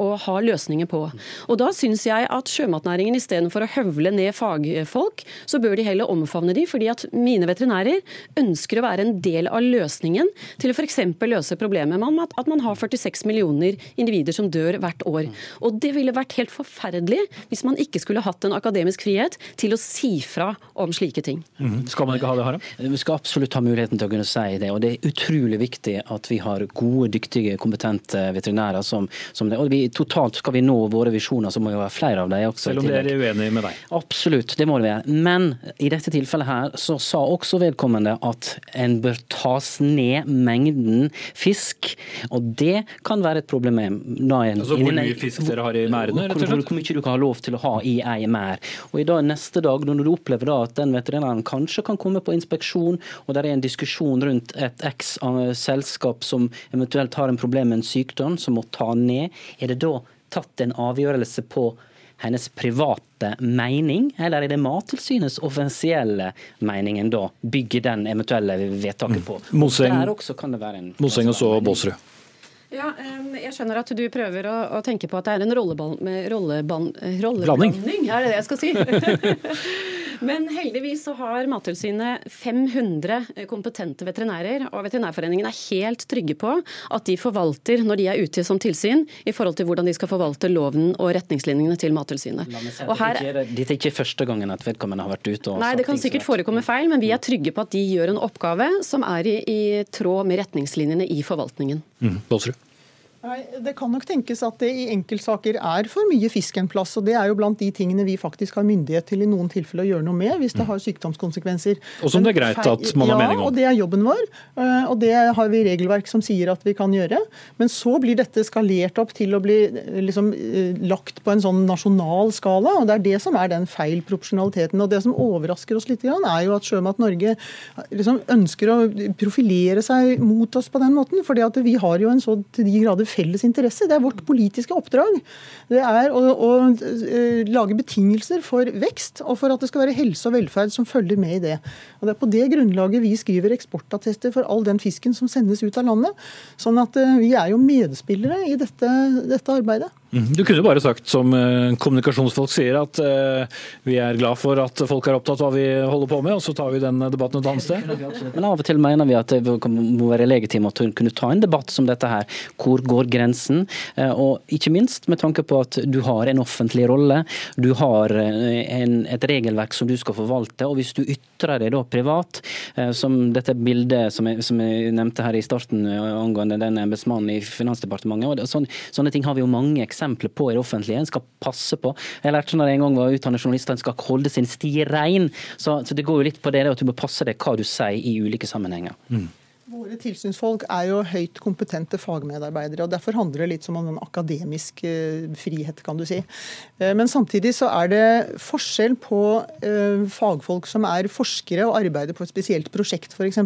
å ha løsninger på. Og Da syns jeg at sjømatnæringen istedenfor å høvle ned fagfolk, så bør de heller omfavne de, fordi at mine veterinærer ønsker å være en del av løsningen til f.eks. løse problemet med om at, at, man har 46 millioner individer som dør hvert år. Og Det ville vært helt forferdelig hvis man ikke skulle hatt en akademisk frihet til å si fra om slike ting. Mm. Skal man ikke ha det, Harald? Vi skal absolutt ha muligheten til å kunne si det. og Det er utrolig viktig at vi har gode, dyktige, kompetente veterinærer som, som det. Og vi, Totalt skal vi nå våre visjoner, så må vi være flere av dem også. Selv om dere er uenige med deg? Absolutt, det må det være. Men i dette tilfellet her så sa også vedkommende at en bør tas ned mengden fisk og det kan være et problem. altså Hvor mye fisk dere har i merdene? Hvor, hvor, hvor, mye du kan ha lov til å ha i ei merd. Og i dag, neste dag, når du opplever da at den veterinæren kanskje kan komme på inspeksjon, og det er en diskusjon rundt et x selskap som eventuelt har en problem med en sykdom, som må ta ned, er det da tatt en avgjørelse på hennes private mening, eller er det Mattilsynets offisielle mening en da bygger den eventuelle vedtaket på? Mm. Moseng, også kan det være en Moseng og så Båsrud. Ja, Jeg skjønner at du prøver å, å tenke på at det er en rolleblanding, er det det jeg skal si? Men heldigvis så har Mattilsynet 500 kompetente veterinærer, og Veterinærforeningen er helt trygge på at de forvalter, når de er ute som tilsyn, i forhold til hvordan de skal forvalte loven og retningslinjene til Mattilsynet. Og her, dette er ikke første gangen at vedkommende har vært ute og Nei, det kan sikkert forekomme feil, men vi er trygge på at de gjør en oppgave som er i, i tråd med retningslinjene i forvaltningen. Mm, Nei, Det kan nok tenkes at det i enkeltsaker er for mye fisk en plass. og Det er jo blant de tingene vi faktisk har myndighet til i noen tilfeller å gjøre noe med, hvis det har sykdomskonsekvenser. Og som det er greit at man har mening om. Ja, og det er jobben vår. Eh, og det har vi regelverk som sier at vi kan gjøre. Men så blir dette skalert opp til å bli eh, liksom, eh, lagt på en sånn nasjonal skala. og Det er det som er den feil proporsjonaliteten. Og Det som overrasker oss litt, er jo at Sjømat Norge liksom ønsker å profilere seg mot oss på den måten. fordi at vi har jo en så til de grader felles interesse. Det er vårt politiske oppdrag. Det er å, å, eh, lage betingelser for vekst, og for at det skal være helse og velferd som følger med i det. Og Det er på det grunnlaget vi skriver eksportattester for all den fisken som sendes ut av landet. Sånn at eh, vi er jo medspillere i dette, dette arbeidet. Mhm. Du kunne bare sagt som eh, kommunikasjonsfolk sier, at vi er glad for at folk er opptatt av hva vi holder på med, og så tar vi den debatten et annet sted. Men av og til mener vi at det må være legitimt å kunne ta en debatt som dette her. Hvor går grensen? Og ikke minst med tanke på at du har en offentlig rolle, du har en, et regelverk som du skal forvalte. og Hvis du ytrer deg da privat, som dette bildet som jeg, som jeg nevnte her i starten angående den embetsmannen i Finansdepartementet, og sånne, sånne ting har vi jo mange eksempler eksempler på i det offentlige. En skal passe på. Jeg lærte når jeg en gang var utdannet journalist, en skal holde sin sti rein. Så, så, det går jo litt på det at du må passe deg hva du sier i ulike sammenhenger. Mm. Våre tilsynsfolk er jo høyt kompetente fagmedarbeidere. og Derfor handler det litt som om en akademisk eh, frihet, kan du si. Eh, men samtidig så er det forskjell på eh, fagfolk som er forskere og arbeider på et spesielt prosjekt f.eks.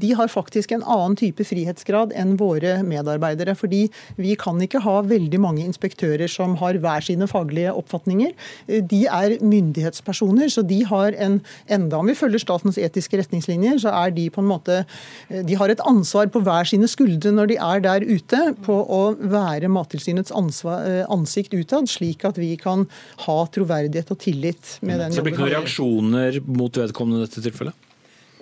De har faktisk en annen type frihetsgrad enn våre medarbeidere. Fordi vi kan ikke ha veldig mange inspektører som har hver sine faglige oppfatninger. De er myndighetspersoner, så de har en Enda om vi følger statens etiske retningslinjer, så er de på en måte de har et ansvar på hver sine skuldre når de er der ute, på å være Mattilsynets ansvar, eh, ansikt utad, slik at vi kan ha troverdighet og tillit med den Så det blir ikke noen reaksjoner mot vedkommende i dette tilfellet?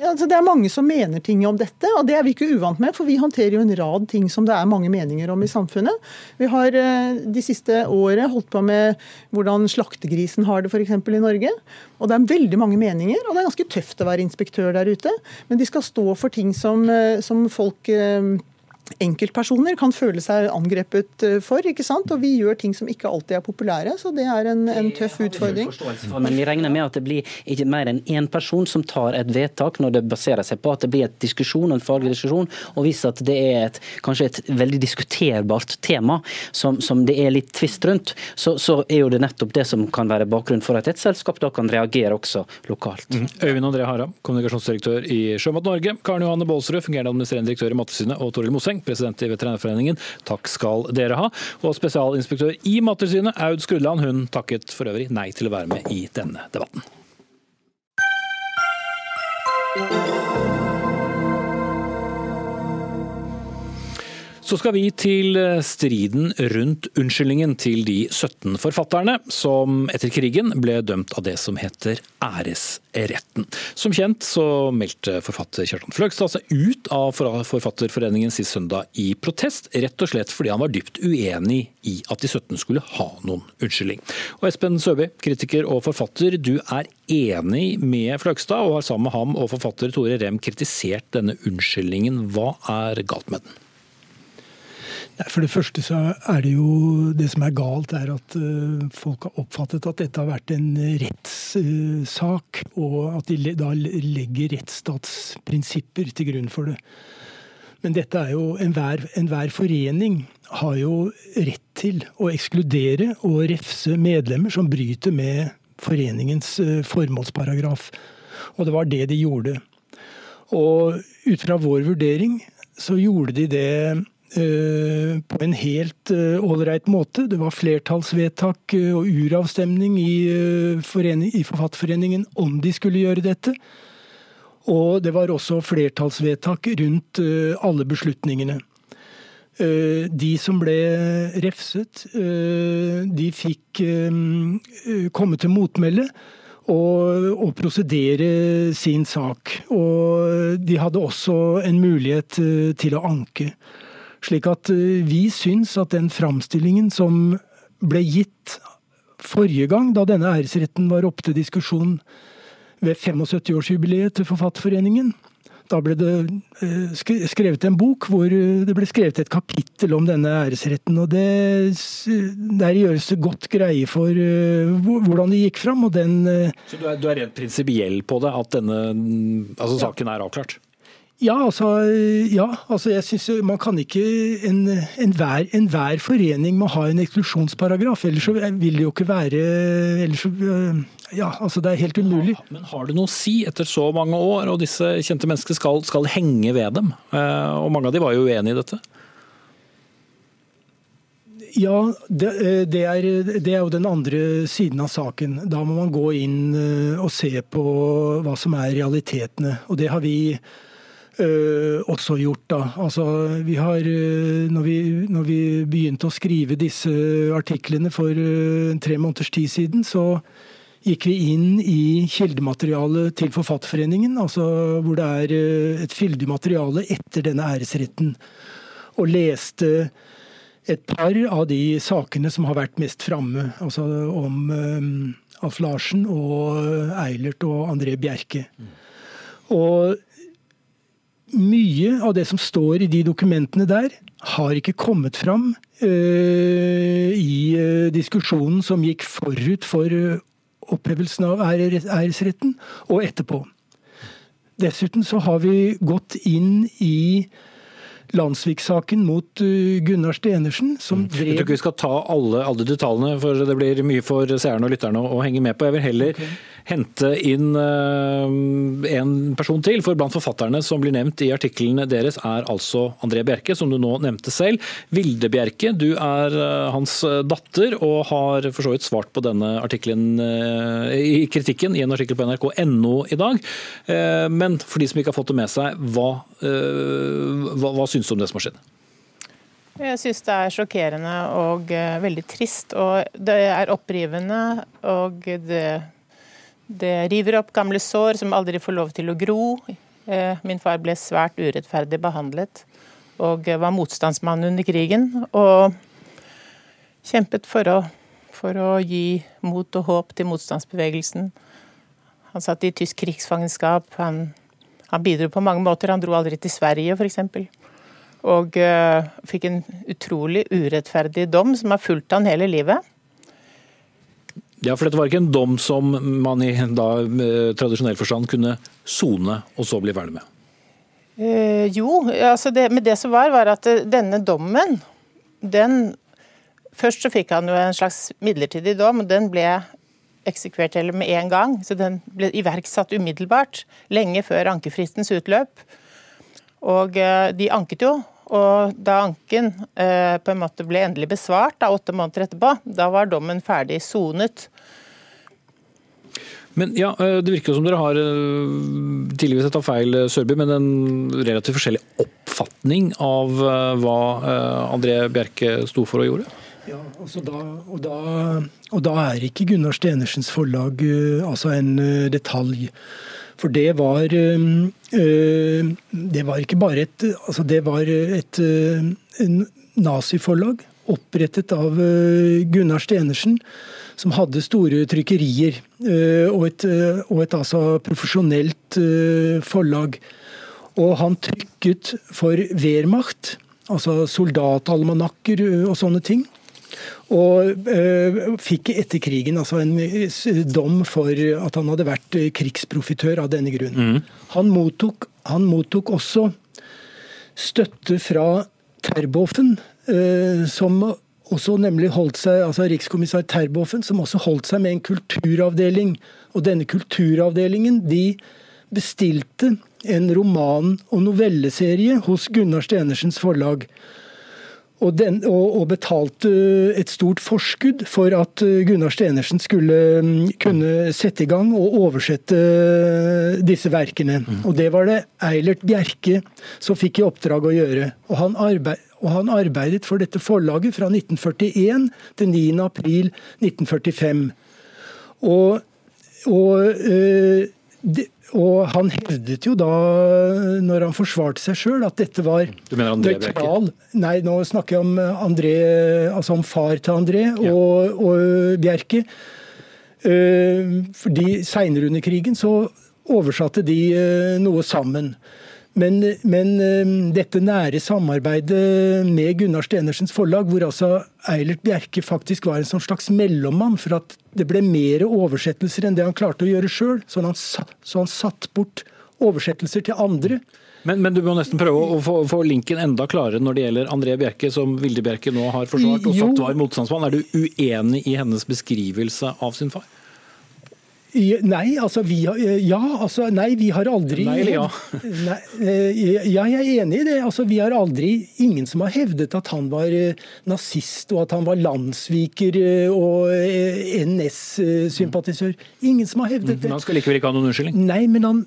Altså det er mange som mener ting om dette, og det er vi ikke uvant med. For vi håndterer jo en rad ting som det er mange meninger om i samfunnet. Vi har eh, de siste året holdt på med hvordan slaktegrisen har det f.eks. i Norge. Og det er veldig mange meninger, og det er ganske tøft å være inspektør der ute. Men de skal stå for ting som, eh, som folk eh, enkeltpersoner kan føle seg angrepet eh, for. ikke sant? Og vi gjør ting som ikke alltid er populære, så det er en, en tøff utfordring. Men vi regner med at det blir ikke mer enn én person som tar et vedtak når det baserer seg på at det blir et diskusjon, en faglig diskusjon, og hvis at det er et, kanskje et veldig diskuterbart tema som, som det er litt tvist rundt, så, så, er jo det nettopp det som kan være bakgrunnen for at et selskap da kan reagere også lokalt. Mm. Øyvind André Haram, kommunikasjonsdirektør i Sjømat Norge, Karen Johanne Baalsrud, fungerende administrerende direktør i Mattilsynet, og Toril Moseng, president i Veterinærforeningen. Takk skal dere ha. Og spesialinspektør i Mattilsynet, Aud Skrudland, hun takket for øvrig nei til å være med i denne debatten. Så skal vi til eh, striden rundt unnskyldningen til de 17 forfatterne som etter krigen ble dømt av det som heter æresretten. Som kjent så meldte forfatter Kjartan Fløgstad seg ut av Forfatterforeningen sist søndag i protest, rett og slett fordi han var dypt uenig i at de 17 skulle ha noen unnskyldning. Og Espen Søby, kritiker og forfatter, du er enig med Fløgstad og har sammen med ham og forfatter Tore Rem kritisert denne unnskyldningen. Hva er galt med den? For det første så er det jo Det som er galt, er at uh, folk har oppfattet at dette har vært en rettssak, og at de da legger rettsstatsprinsipper til grunn for det. Men dette er jo enhver, enhver forening har jo rett til å ekskludere og refse medlemmer som bryter med foreningens uh, formålsparagraf. Og det var det de gjorde. Og ut fra vår vurdering så gjorde de det Eh, på en helt eh, ålreit måte. Det var flertallsvedtak eh, og uravstemning i, i Forfatterforeningen om de skulle gjøre dette. Og det var også flertallsvedtak rundt alle beslutningene. De som ble refset, de fikk komme til motmelde og, og prosedere sin sak. Og de hadde også en mulighet til å anke. Slik at eh, vi syns at den framstillingen som ble gitt forrige gang, da denne æresretten var oppe til diskusjon ved 75-årsjubileet til Forfatterforeningen, da ble det eh, skrevet en bok hvor eh, det ble skrevet et kapittel om denne æresretten. og det, Der gjøres det godt greie for hvordan det gikk fram. og den... Så du er, du er rent prinsipiell på det, at denne altså, saken er avklart? Ja, altså, ja, altså jeg synes man kan ikke Enhver en, en hver forening må ha en eksklusjonsparagraf. Ellers så vil det jo ikke være ellers så, Ja, altså det er helt umulig. Ja, men har det noe å si etter så mange år, og disse kjente menneskene skal, skal henge ved dem? Eh, og mange av de var jo uenig i dette? Ja, det, det, er, det, er, jo den andre siden av saken. Da må man gå inn eh, og se på hva som er realitetene. Og det har vi også gjort. da. Altså, vi har, uh, når, vi, når, vi, begynte å skrive disse artiklene for uh, tre måneders tid siden, så gikk vi inn i kildematerialet til Forfatterforeningen, altså hvor det er et fyldig materiale etter denne æresretten, og leste et par av de sakene som har vært mest framme, altså om Alf Larsen og Eilert og André Bjerke. Mm. Og mye av det som står i de dokumentene der, har ikke kommet fram uh, i uh, diskusjonen som gikk forut for uh, opphevelsen av æresretten, og etterpå. Dessuten så har vi gått inn i Landsvik-saken mot Gunnar Stenersen, som drev Jeg tror ikke vi skal ta alle, alle detaljene, for det blir mye for seerne og lytterne å, å henge med på. Jeg vil heller okay hente inn eh, en person til. For blant forfatterne som blir nevnt i artiklene deres, er altså André Bjerke, som du nå nevnte selv. Vilde Bjerke, du er eh, hans datter og har for så vidt svart på denne artikkelen eh, i kritikken i en artikkel på nrk.no i dag. Men for de som ikke har fått det med seg, hva, hva, hva syns du om det som har skjedd? Jeg syns det er sjokkerende og veldig trist. Og det er opprivende, og det det river opp gamle sår som aldri får lov til å gro. Eh, min far ble svært urettferdig behandlet og var motstandsmann under krigen. Og kjempet for å, for å gi mot og håp til motstandsbevegelsen. Han satt i tysk krigsfangenskap. Han, han bidro på mange måter. Han dro aldri til Sverige, f.eks. Og uh, fikk en utrolig urettferdig dom som har fulgt han hele livet. Ja, for dette var ikke en dom som man i da, eh, tradisjonell forstand kunne sone og så bli ferdig med? Eh, jo, altså det, men det som var, var at eh, denne dommen, den Først så fikk han jo en slags midlertidig dom, og den ble eksekvert med en gang. Så den ble iverksatt umiddelbart, lenge før ankefristens utløp. Og eh, de anket jo, og da anken eh, på en måte ble endelig besvart, da, åtte måneder etterpå, da var dommen ferdig sonet. Men ja, eh, Det virker som dere har eh, tidligvis tatt feil, eh, Sørby, men en relativt forskjellig oppfatning av hva André Bjerke sto for og gjorde? Ja, altså da, og, da, og da er ikke Gunnar Stenersens forlag altså en detalj. For det var Det var ikke bare et Altså det var et naziforlag opprettet av Gunnar Stenersen som hadde store trykkerier eh, og et, eh, og et altså profesjonelt eh, forlag. Og han trykket for Wehrmacht, altså soldatalmanakker og sånne ting. Og fikk etter krigen altså en dom for at han hadde vært krigsprofitør av denne grunn. Mm. Han, mottok, han, mottok, også støtte fra Terboven, som også nemlig holdt seg, altså Rikskommissær Terboven, som også holdt seg med en kulturavdeling. Og denne kulturavdelingen de bestilte en roman- og novelleserie hos Gunnar Stenersens forlag. Og, den, og, og, betalte et stort forskudd for at Gunnar Stenersen skulle mm, kunne sette i gang og oversette disse verkene. Mm. Og det var det Eilert Bjerke som fikk i oppdrag å gjøre. Og han, arbeid, og han arbeidet for dette forlaget fra 1941 til 9. april 1945. Og, og, øh, det, og han hevdet jo da, når han forsvarte seg sjøl, at dette var Du mener André nøytral Nei, nå snakker jeg om André, altså om far til André ja. og, og, Bjerke. Uh, fordi Seinere under krigen så oversatte de noe sammen. Men, men, eh, dette nære samarbeidet med Gunnar Stenersens forlag, hvor altså Eilert Bjerke faktisk var en sånn slags mellommann for at det ble mer oversettelser enn det han klarte å gjøre sjøl, så, så, han satt bort oversettelser til andre. Men, men, du må nesten prøve å få, få, linken enda klarere når det gjelder André Bjerke, som Vilde Bjerke nå har forsvart og sagt var motstandsmann. Er du uenig i hennes beskrivelse av sin far? Nei, altså vi har Ja, altså nei, vi har aldri Nei eller ja? Nei, eh, ja, jeg er enig i det. Altså vi har aldri Ingen som har hevdet at han var eh, nazist og at han var landssviker eh, og NS-sympatisør. Ingen som har hevdet det. Men han skal likevel ikke ha noen unnskyldning? Nei, men, han,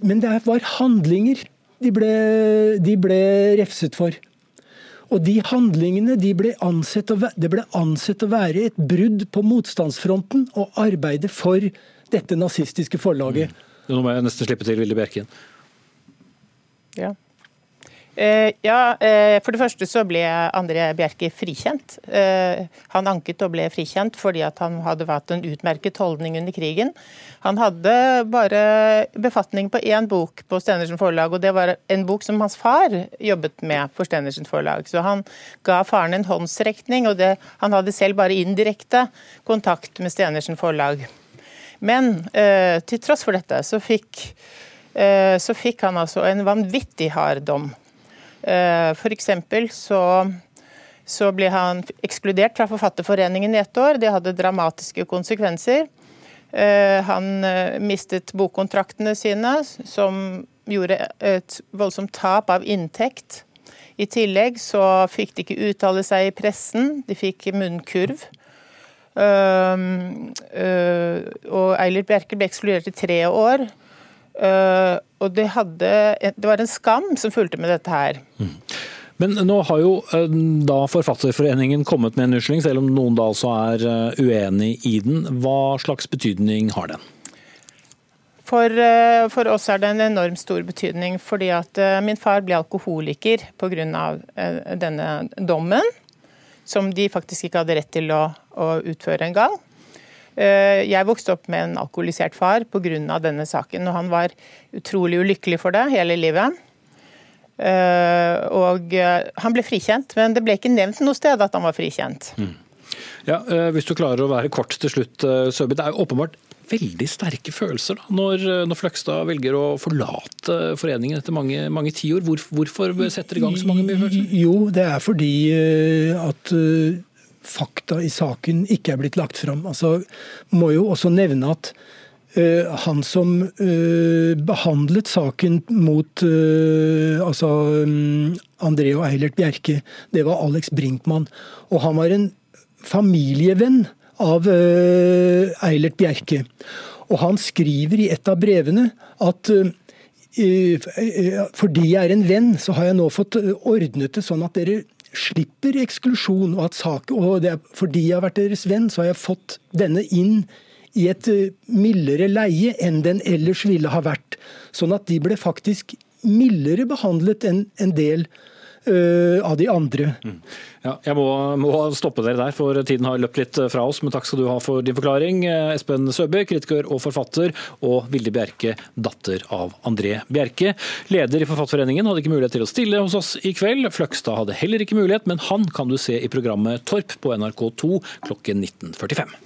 men det var handlinger de ble, de ble refset for. Og de handlingene de ble ansett å, det ble ansett å være et brudd på motstandsfronten å arbeide for dette nazistiske forlaget. Mm. Nå må jeg nesten slippe til Vilde Bjerken. Ja. Eh, ja, eh, For det første så ble André Bjerke frikjent. Eh, han anket og ble frikjent fordi han hadde hatt en utmerket holdning under krigen. Han hadde bare befatning på én bok på Stenersen forlag, og det var en bok som hans far jobbet med for Stenersen forlag. Så han ga faren en håndsrekning, og det, han hadde selv bare indirekte kontakt med Stenersen forlag. Men til tross for dette så fikk, så fikk han altså en vanvittig hard dom. Eh, F.eks. så så ble han ekskludert fra Forfatterforeningen i ett år. Det hadde dramatiske konsekvenser. Han mistet bokkontraktene sine, som gjorde et voldsomt tap av inntekt. I tillegg så fikk de ikke uttale seg i pressen, de fikk munnkurv. og Eilert Bjerke ble ekskludert i tre år. Og det, hadde, det var en skam som fulgte med dette her. Mm. Men nå har jo da Forfatterforeningen kommet med en unnskyldning, selv om noen da altså er uenig i den. Hva slags betydning har den? For, eh, for, oss er det en enormt stor betydning, fordi at eh, min far ble alkoholiker pga. Eh, denne dommen, som de faktisk ikke hadde rett til å, å utføre engang. Jeg vokste opp med en alkoholisert far pga. denne saken, og han var utrolig ulykkelig for det hele livet. Og han ble frikjent, men det ble ikke nevnt noe sted at han var frikjent. Mm. Ja, Hvis du klarer å være kort til slutt, Søby. Det er jo åpenbart veldig sterke følelser da, når, når Fløgstad velger å forlate foreningen etter mange, mange tiår. Hvor, hvorfor setter det i gang så mange mye følelser? Jo, det er fordi eh, at eh, fakta i saken ikke er blitt lagt fram. Altså, må jo også nevne at Uh, han som uh, behandlet saken mot uh, altså um, André og Eilert Bjerke, det var Alex Brinkmann. Og han var en familievenn av Eilert Bjerke. Og han skriver i et av brevene at fordi jeg er en venn, så har jeg nå fått ordnet det sånn at dere slipper eksklusjon. Og sak, og er, fordi jeg har vært deres venn, så har jeg fått denne inn i et mildere leie enn den ellers ville ha vært. Sånn at de ble faktisk mildere behandlet enn en del av de andre. Mm. Ja, jeg må, må, stoppe dere der, for tiden har løpt litt fra oss. Men takk skal du ha for din forklaring. Espen Søby, kritiker og forfatter, og Vilde Bjerke, datter av André Bjerke. Leder i Forfatterforeningen hadde ikke mulighet til å stille hos oss i kveld. Fløgstad hadde heller ikke mulighet, men han kan du se i programmet Torp på NRK2 klokken 19.45.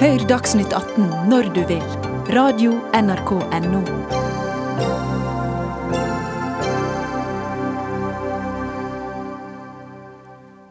Hør Dagsnytt 18 når du vil. Radio NRK Radio.nrk.no.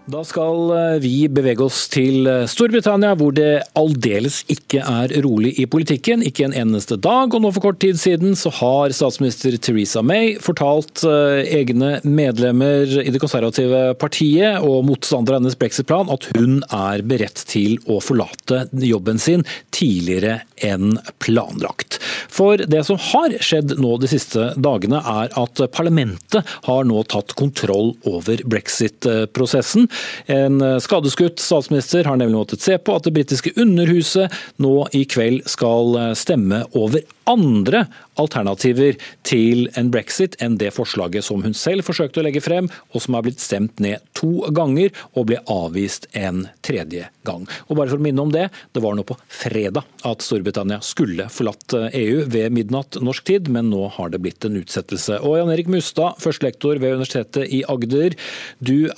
Da skal eh, vi bevege oss til eh, Storbritannia, hvor det aldeles ikke er rolig i politikken. Ikke en eneste dag. Og nå for kort tid siden så har statsminister Theresa May fortalt eh, egne medlemmer i det konservative partiet og motstandere av hennes brexit-plan at hun er beredt til å forlate jobben sin tidligere enn planlagt. For det som har skjedd nå de siste dagene, er at parlamentet har nå tatt kontroll over brexit-prosessen. En eh, skadeskutt statsminister har nemlig måttet se på at det britiske underhuset nå i kveld skal eh, stemme over andre alternativer til en brexit enn det forslaget som hun selv forsøkte å legge frem, og som er blitt stemt ned to ganger og ble avvist en tredje gang. Og bare for å minne om det, det var nå på fredag at Storbritannia skulle forlatt EU ved midnatt norsk tid, men nå har det blitt en utsettelse. Og Jan Erik Mustad, førstelektor ved Universitetet i Agder, du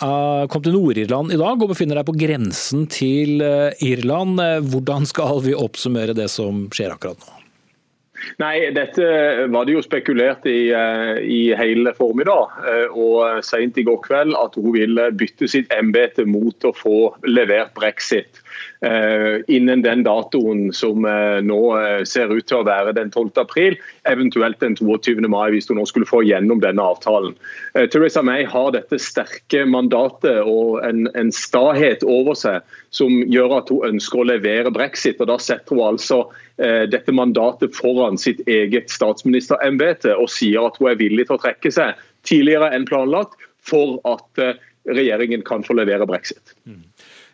kom til Nord-Irland i dag og befinner deg på grensen til eh, Irland. Hvordan skal vi oppsummere det som skjer akkurat nå? Nei, Dette var det jo spekulert i eh, i hele formiddag eh, og sent i går kveld at hun ville bytte sitt embete mot å få levert brexit. Eh, innen den datoen som nå ser ut til å være den 12. april, eventuelt den 22. mai, hvis hun nå skulle få gjennom denne avtalen. Theresa May har dette sterke mandatet og en, en stahet over seg som gjør at hun ønsker å levere brexit. og Da setter hun altså Eh, dette mandatet foran sitt eget statsministerembete og sier at hun er villig til å trekke seg tidligere enn planlagt for at eh, regjeringen kan få levere brexit. Mm.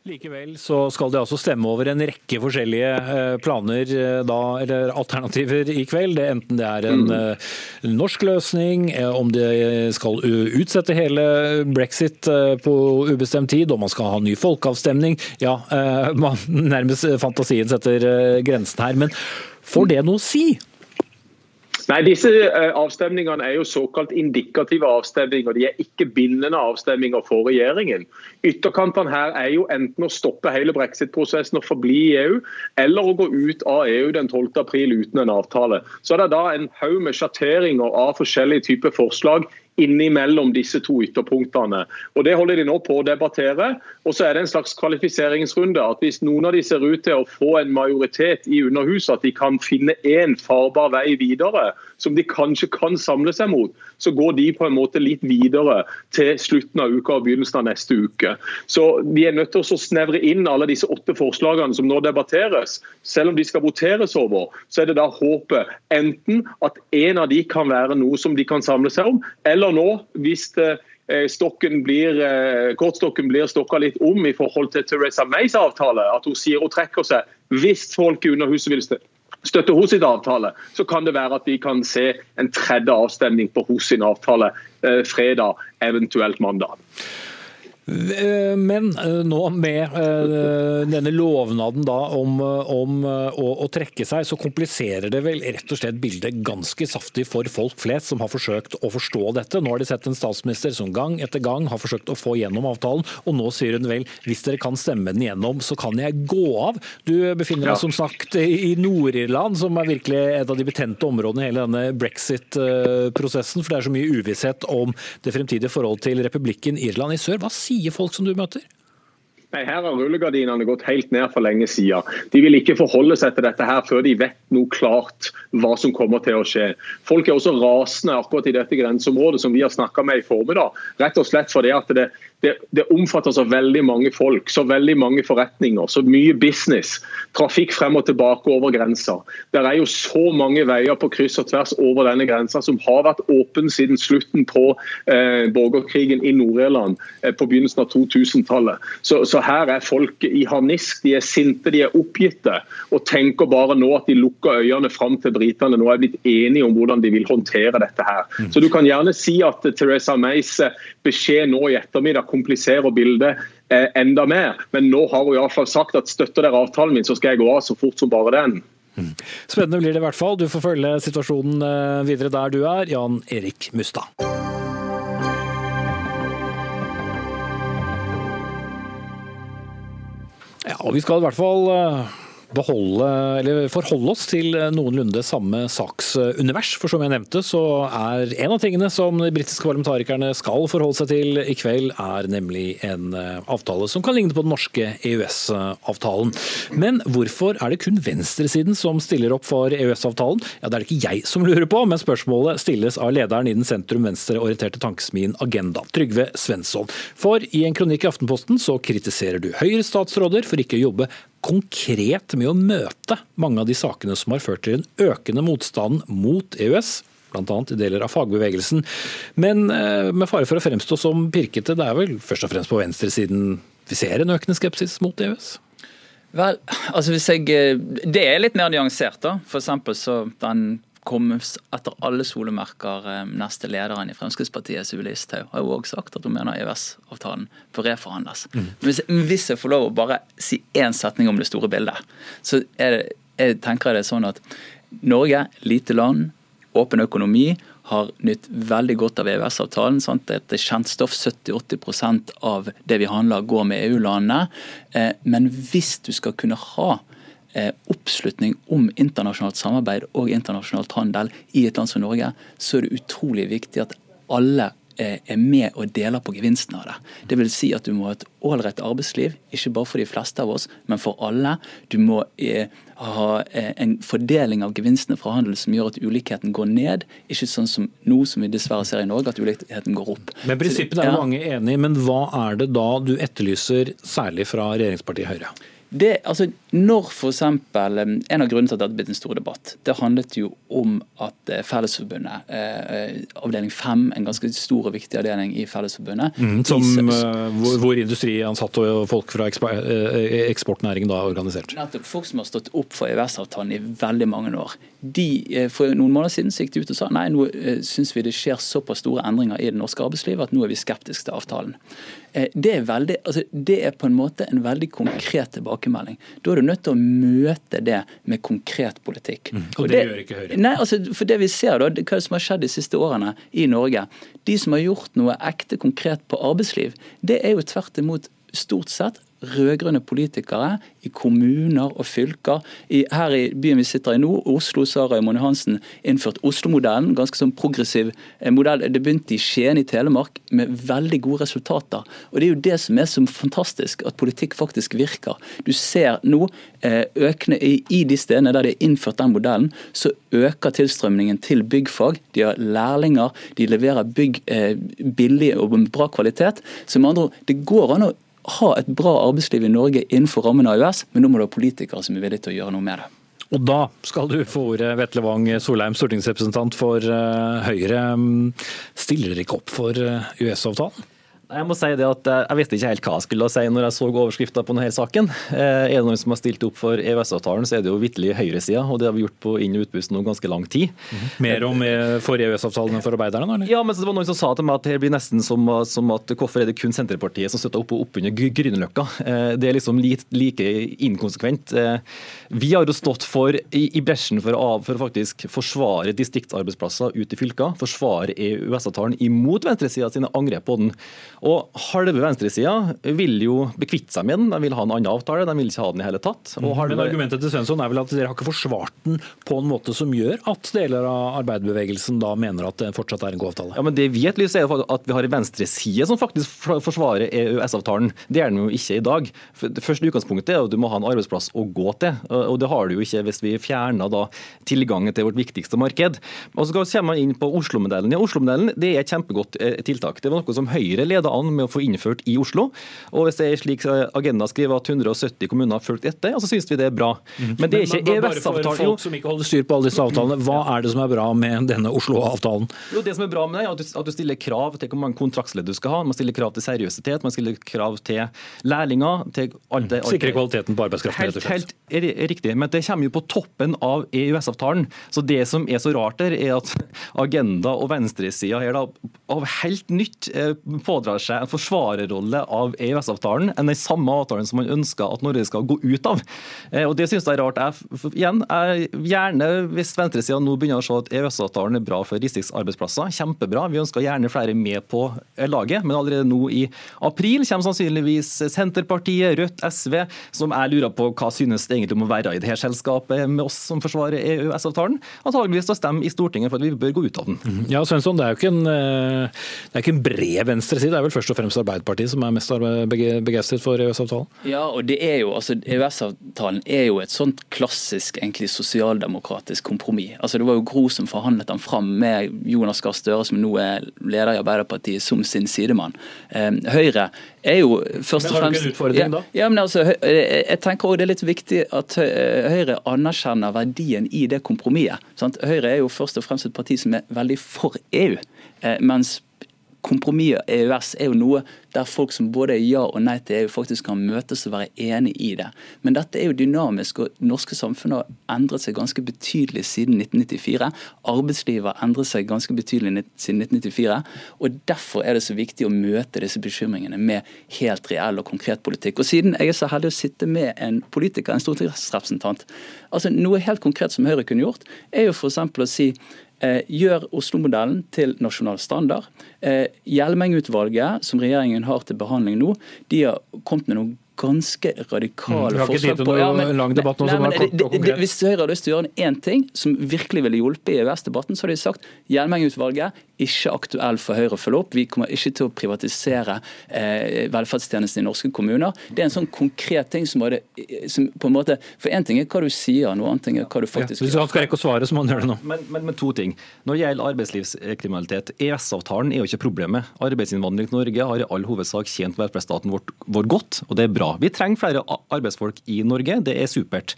Likevel så skal de altså stemme over en rekke forskjellige eh, planer da, eller alternativer i kveld. Det, enten det er en mm. norsk løsning, om de skal utsette hele brexit på ubestemt tid, om man skal ha ny folkeavstemning. Ja, man, nærmest fantasien setter grensen her. Men får det noe å si? Nei, Disse eh, avstemningene er jo såkalt indikative avstemninger. De er ikke bindende avstemninger for regjeringen. Ytterkantene her er jo enten å stoppe hele brexit-prosessen og forbli i EU, eller å gå ut av EU den 12. april uten en avtale. Så er det da en haug med sjatteringer av forskjellige typer forslag innimellom disse to ytterpunktene. Og Det holder de nå på å debattere. Og så er det en slags kvalifiseringsrunde. at Hvis noen av de ser ut til å få en majoritet i Underhuset, at de kan finne én farbar vei videre, som de kanskje kan samle seg mot, så går de på en måte litt videre til slutten av uka og begynnelsen av neste uke. Så Vi er nødt til å snevre inn alle disse åtte forslagene som nå debatteres. Selv om de skal voteres over, så er det da håpet enten at en av de kan være noe som de kan samle seg om, eller nå, hvis eh, stokken blir, eh, kortstokken blir stokka litt om i forhold til Theresa Mays avtale, at hun sier hun trekker seg hvis folk i Underhuset vil støtte hos sitt avtale, så kan det være at vi kan se en tredje avstemning på hos sin avtale eh, fredag, eventuelt mandag. Eh, men eh, nå med eh, denne lovnaden da om, om å, å, trekke seg, så kompliserer det vel rett og slett bildet ganske saftig for folk flest som har forsøkt å forstå dette. Nå har de sett en statsminister som gang etter gang har forsøkt å få gjennom avtalen, og nå sier hun vel hvis dere kan stemme den gjennom, så kan jeg gå av. Du befinner deg som sagt i Nord-Irland, som er virkelig et av de betente områdene i hele denne brexit-prosessen, for det er så mye uvisshet om det fremtidige forholdet til republikken Irland i sør. Hva sier sier folk som du møter? Nei, Her har rullegardinene gått helt ned for lenge siden. De vil ikke forholde seg til dette her før de vet noe klart hva som kommer til å skje. Folk er også rasende akkurat i dette grenseområdet som vi har snakka med i formiddag. Rett og slett fordi at det, det, det, omfatter så veldig mange folk, så veldig mange forretninger, så mye business. Trafikk frem og tilbake over grensa. Det er jo så mange veier på kryss og tvers over denne grensa som har vært åpen siden slutten på eh, borgerkrigen i Nord-Irland eh, på begynnelsen av 2000-tallet. Så, så, her er folk i harnisk, de er sinte, de er oppgitte. Og tenker bare nå at de lukker øynene fram til britene nå er blitt enige om hvordan de vil håndtere dette her. Mm. Så du kan gjerne si at Theresa Mays eh, beskjed nå i ettermiddag kompliserer bildet eh, enda mer. Men nå har hun i fall sagt at støtter dere avtalen min, så skal jeg gå av så fort som bare den. Mm. Spennende blir det i hvert fall. Du får følge situasjonen eh, videre der du er, Jan Erik Mustad. Ja, og Vi skal i hvert fall eh, beholde, eller forholde oss til noenlunde samme saksunivers. For som jeg nevnte, så er en av tingene som de britiske parlamentarikerne skal forholde seg til i kveld, er nemlig en eh, avtale som kan ligne på den norske EØS-avtalen. Men hvorfor er det kun venstresiden som stiller opp for EØS-avtalen? Ja, Det er det ikke jeg som lurer på, men spørsmålet stilles av lederen i den sentrum-venstre-orienterte tankesmien Agenda, Trygve Svensson. For i en kronikk i Aftenposten så kritiserer du Høyre-statsråder for ikke å jobbe konkret med å møte mange av de sakene som har ført til en økende motstand mot EØS, bl.a. i deler av fagbevegelsen. Men eh, med fare for å fremstå som pirkete, det er vel først og fremst på venstresiden vi ser en økende skepsis mot EØS? Vel, altså hvis jeg, eh, Det er litt mer nyansert. da. For så Den kom etter alle solemerker eh, neste lederen i Fremskrittspartiet, Sue Listhaug, har jo òg sagt at hun mener EØS-avtalen bør reforhandles. Mm. Men hvis, jeg får lov å bare si én setning om det store bildet, så er det, jeg tenker jeg det er sånn at Norge, lite land, åpen økonomi, har nytt veldig godt av EØS-avtalen. Det er kjent stoff. 70-80% av det vi handler, går med EU-landene. Eh, men hvis du skal kunne ha oppslutning om internasjonalt samarbeid og internasjonalt handel i et land som Norge, så er det utrolig viktig at alle eh, er med og deler på gevinsten av det. Det vil si at du må ha et ålreit arbeidsliv, ikke bare for de fleste av oss, men for alle. Du må eh, ha en fordeling av gevinstene fra handel som gjør at ulikheten går ned, ikke sånn som nå, som vi dessverre ser i Norge, at ulikheten går opp. Men Prinsippet er mange enig i, men hva er det da du etterlyser, særlig fra regjeringspartiet Høyre? Det, altså, når f.eks. En av grunnene til at det har blitt en stor debatt, det handlet jo om at eh, Fellesforbundet, eh, avdeling 5, en ganske stor og viktig avdeling i Fellesforbundet mm, Som uh, hvor, hvor industriansatte og folk fra eksportnæringen da er organisert? Nettopp. Folk som har stått opp for EØS-avtalen i veldig mange år. De, For noen måneder siden så gikk de ut og sa nei, nå syns vi det skjer såpass store endringer i det norske arbeidslivet at nå er vi skeptiske til avtalen. Det er, veldig, altså, det er på en måte en veldig konkret tilbakemelding. Da er du nødt til å møte det med konkret politikk. Mm, og det, det, gjør ikke Høyre? Nei, altså, for det vi ser da, Hva som har skjedd de siste årene i Norge. De som har gjort noe ekte konkret på arbeidsliv, det er jo tvert imot stort sett rød-grønne politikere i kommuner og fylker. I, her i byen vi sitter i nå, Oslo, så har Raymond Hansen innført Oslo-modellen. Ganske sånn progressiv eh, modell. Det begynte i Skien i Telemark med veldig gode resultater. Og Det er jo det som er så fantastisk, at politikk faktisk virker. Du ser nå eh, økende i, i de stedene der de har innført den modellen, så øker tilstrømningen til byggfag. De har lærlinger, de leverer bygg eh, billig og med bra kvalitet. Så med andre ord, det går an å ha et bra arbeidsliv i Norge innenfor rammen av EØS, men nå må du ha politikere som er villige til å gjøre noe med det. Og da skal du få ordet, Vetle Wang Solheim, stortingsrepresentant for eh, Høyre. Stiller dere ikke opp for EØS-avtalen? Eh, jeg må si det at eh, jeg visste ikke helt hva jeg skulle si når jeg så overskrifta på denne saken. Eh, er det noen som har stilt opp for EØS-avtalen, så er det jo vitterlig høyresida. Og det har vi gjort på inn- og utpust nå ganske lang tid. Mm -hmm. Mer om eh, for EØS-avtalen enn for arbeiderne? eller? Ja, men det var noen som sa til meg at det blir nesten som, som at hvorfor er det kun Senterpartiet som støtter opp og oppunder Grünerløkka? Det er liksom like inkonsekvent. Vi har jo stått for i, i bresjen for for å faktisk forsvare distriktsarbeidsplasser ute i fylka. Forsvare EØS-avtalen imot venstresida sine angrep på den. Og halve venstresida vil jo bekvitte seg med den, de vil ha en annen avtale, de vil ikke ha den i hele tatt. Halve... Men Argumentet til Svensson er vel at dere har ikke forsvart den på en måte som gjør at deler av arbeiderbevegelsen da mener at det fortsatt er en god avtale? Ja, men Det vi etterlyser, er at vi har en venstreside som faktisk forsvarer EØS-avtalen. Det er den jo ikke i dag. Det første utgangspunktet er at du må ha en arbeidsplass å gå til, og det har du jo ikke hvis vi fjerner da tilgangen til vårt viktigste marked. Og Så kommer man inn på Oslo-modellen. Ja, Oslo-modellen det er et kjempegodt eh, tiltak. Det var noe som Høyre leda an med å få innført i Oslo. Og Hvis det er slik Agenda skriver at 170 kommuner har fulgt etter, så syns vi det er bra. Mhm. Men det er ikke EØS-avtalen. Folk som ikke holder styr på alle disse avtalene, hva er det som er bra med denne Oslo-avtalen? Jo, Det som er bra med det, er at du, at du stiller krav til hvor mange kontraktsledd du skal ha. Man stiller krav til seriøsitet, man stiller krav til lærlinger. til alt det. Sikre kvaliteten på arbeidskraften, rett og slett. Helt, helt riktig. Men det kommer jo på toppen av EØS-avtalen. Så det som er så rart der, er at Agenda og venstresida her da, av helt nytt eh, pådrar seg en forsvarerrolle av EØS-avtalen enn den samme avtalen som man ønsker at Norge skal gå ut av. Eh, og Det synes jeg er rart. Jeg, igjen, jeg, gjerne hvis venstresida nå begynner å se at EØS-avtalen er bra for distriktsarbeidsplasser, kjempebra. Vi ønsker gjerne flere med på laget, men allerede nå i april kommer sannsynligvis Senterpartiet, Rødt, SV, som jeg lurer på hva synes det egentlig om å være i det her selskapet med oss som forsvarer EØS-avtalen, antageligvis til å stemme i Stortinget for at vi bør gå ut av den. Mhm. Ja, Svensson, det er jo ikke en, eh, det er ikke en bred venstreside, først og fremst Arbeiderpartiet som er mest begeistret for EØS-avtalen? Ja, og det er jo, altså EØS-avtalen er jo et sånt klassisk egentlig sosialdemokratisk kompromiss. Altså Det var jo Gro som forhandlet den fram med Jonas Gahr Støre, som nå er leder i Arbeiderpartiet, som sin sidemann. Eh, Høyre er jo først og fremst Men har du ikke en utfordring da? Ja, men altså, jeg tenker også Det er litt viktig at Høyre anerkjenner verdien i det kompromisset. Høyre er jo først og fremst et parti som er veldig for EU. Eh, mens kompromisset EØS er jo noe der folk som både er ja og nei til EU, faktisk kan møtes og være enig i det. Men dette er jo dynamisk, og norske samfunnet har endret seg ganske betydelig siden 1994. Arbeidslivet har endret seg ganske betydelig siden 1994. og Derfor er det så viktig å møte disse bekymringene med helt reell og konkret politikk. Og Siden jeg er så heldig å sitte med en politiker, en stortingsrepresentant, altså noe helt konkret som Høyre kunne gjort, er jo f.eks. å si gjør Oslo-modellen til nasjonal standard. Eh, Hjelmeng-utvalget, som regjeringen har til behandling nå, de har kommet med noen ganske radikale mm, forslag på ja, men, lang debatt nå, nei, men, det, det, Hvis Høyre hadde lyst til å gjøre én ting som virkelig ville hjulpet i EØS-debatten, så hadde de sagt Hjelmeng-utvalget ikke aktuell for Høyre å følge opp. Vi kommer ikke til å privatisere eh, velferdstjenestene i norske kommuner. Det er en sånn konkret ting som, det, som på en måte For én ting er hva du sier, noe annet er hva du faktisk ja, Hvis han skal rekke å svare, så må han gjøre det nå. Men, men, men to ting. Når det gjelder arbeidslivskriminalitet, EØS-avtalen er jo ikke problemet. Arbeidsinnvandring til Norge har i all hovedsak tjent velferdsstaten vår, vår godt, og det er bra. Vi trenger flere arbeidsfolk i Norge, det er supert.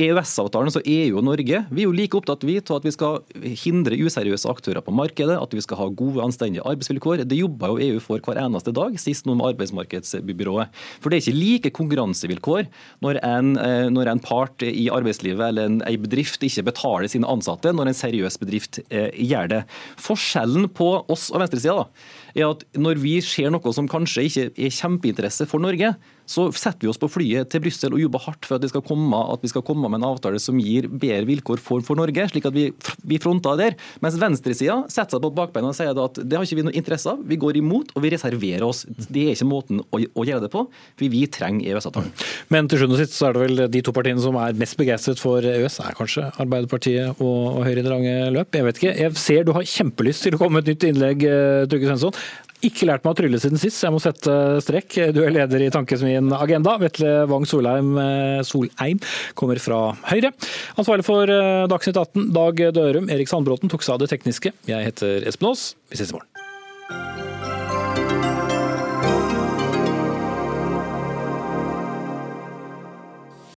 EØS-avtalen, så EU og Norge, vi er jo like opptatt vi av at vi skal hindre useriøse aktører på markedet, at vi skal ha gode, anstendige arbeidsvilkår. Det jobber jo EU for hver eneste dag, sist nå med Arbeidsmarkedsbyrået. For det er ikke like konkurransevilkår når en, eh, når en part i arbeidslivet eller en, en bedrift ikke betaler sine ansatte, når en seriøs bedrift eh, gjør det. Forskjellen på oss og venstresida er at når vi ser noe som kanskje ikke er kjempeinteresse for Norge, så setter vi oss på flyet til Brussel og jobber hardt for at, skal komme, at vi skal komme med en avtale som gir bedre vilkår for, for Norge, slik at vi, vi fronter der. Mens venstresida setter seg på bakbeina og sier at det har ikke vi noe interesse av. Vi går imot og vi reserverer oss. Det er ikke måten å, å gjøre det på, for vi trenger EØS-avtalen. Men til sjuende og sist så er det vel de to partiene som er mest begeistret for EØS, er kanskje Arbeiderpartiet og, og Høyre i det lange løp? Jeg vet ikke. Jeg ser du har kjempelyst til å komme med et nytt innlegg, eh, Trygve Svensson. Ikke lært meg å trylle siden sist, så jeg må sette strekk. Du er leder i Tankesmien Agenda. Vetle Wang Solheim, eh, Solheim kommer fra Høyre. Ansvarlig for eh, Dagsnytt 18, Dag Dørum. Erik Sandbråten tok seg av det tekniske. Jeg heter Espen Aas. Vi ses i morgen.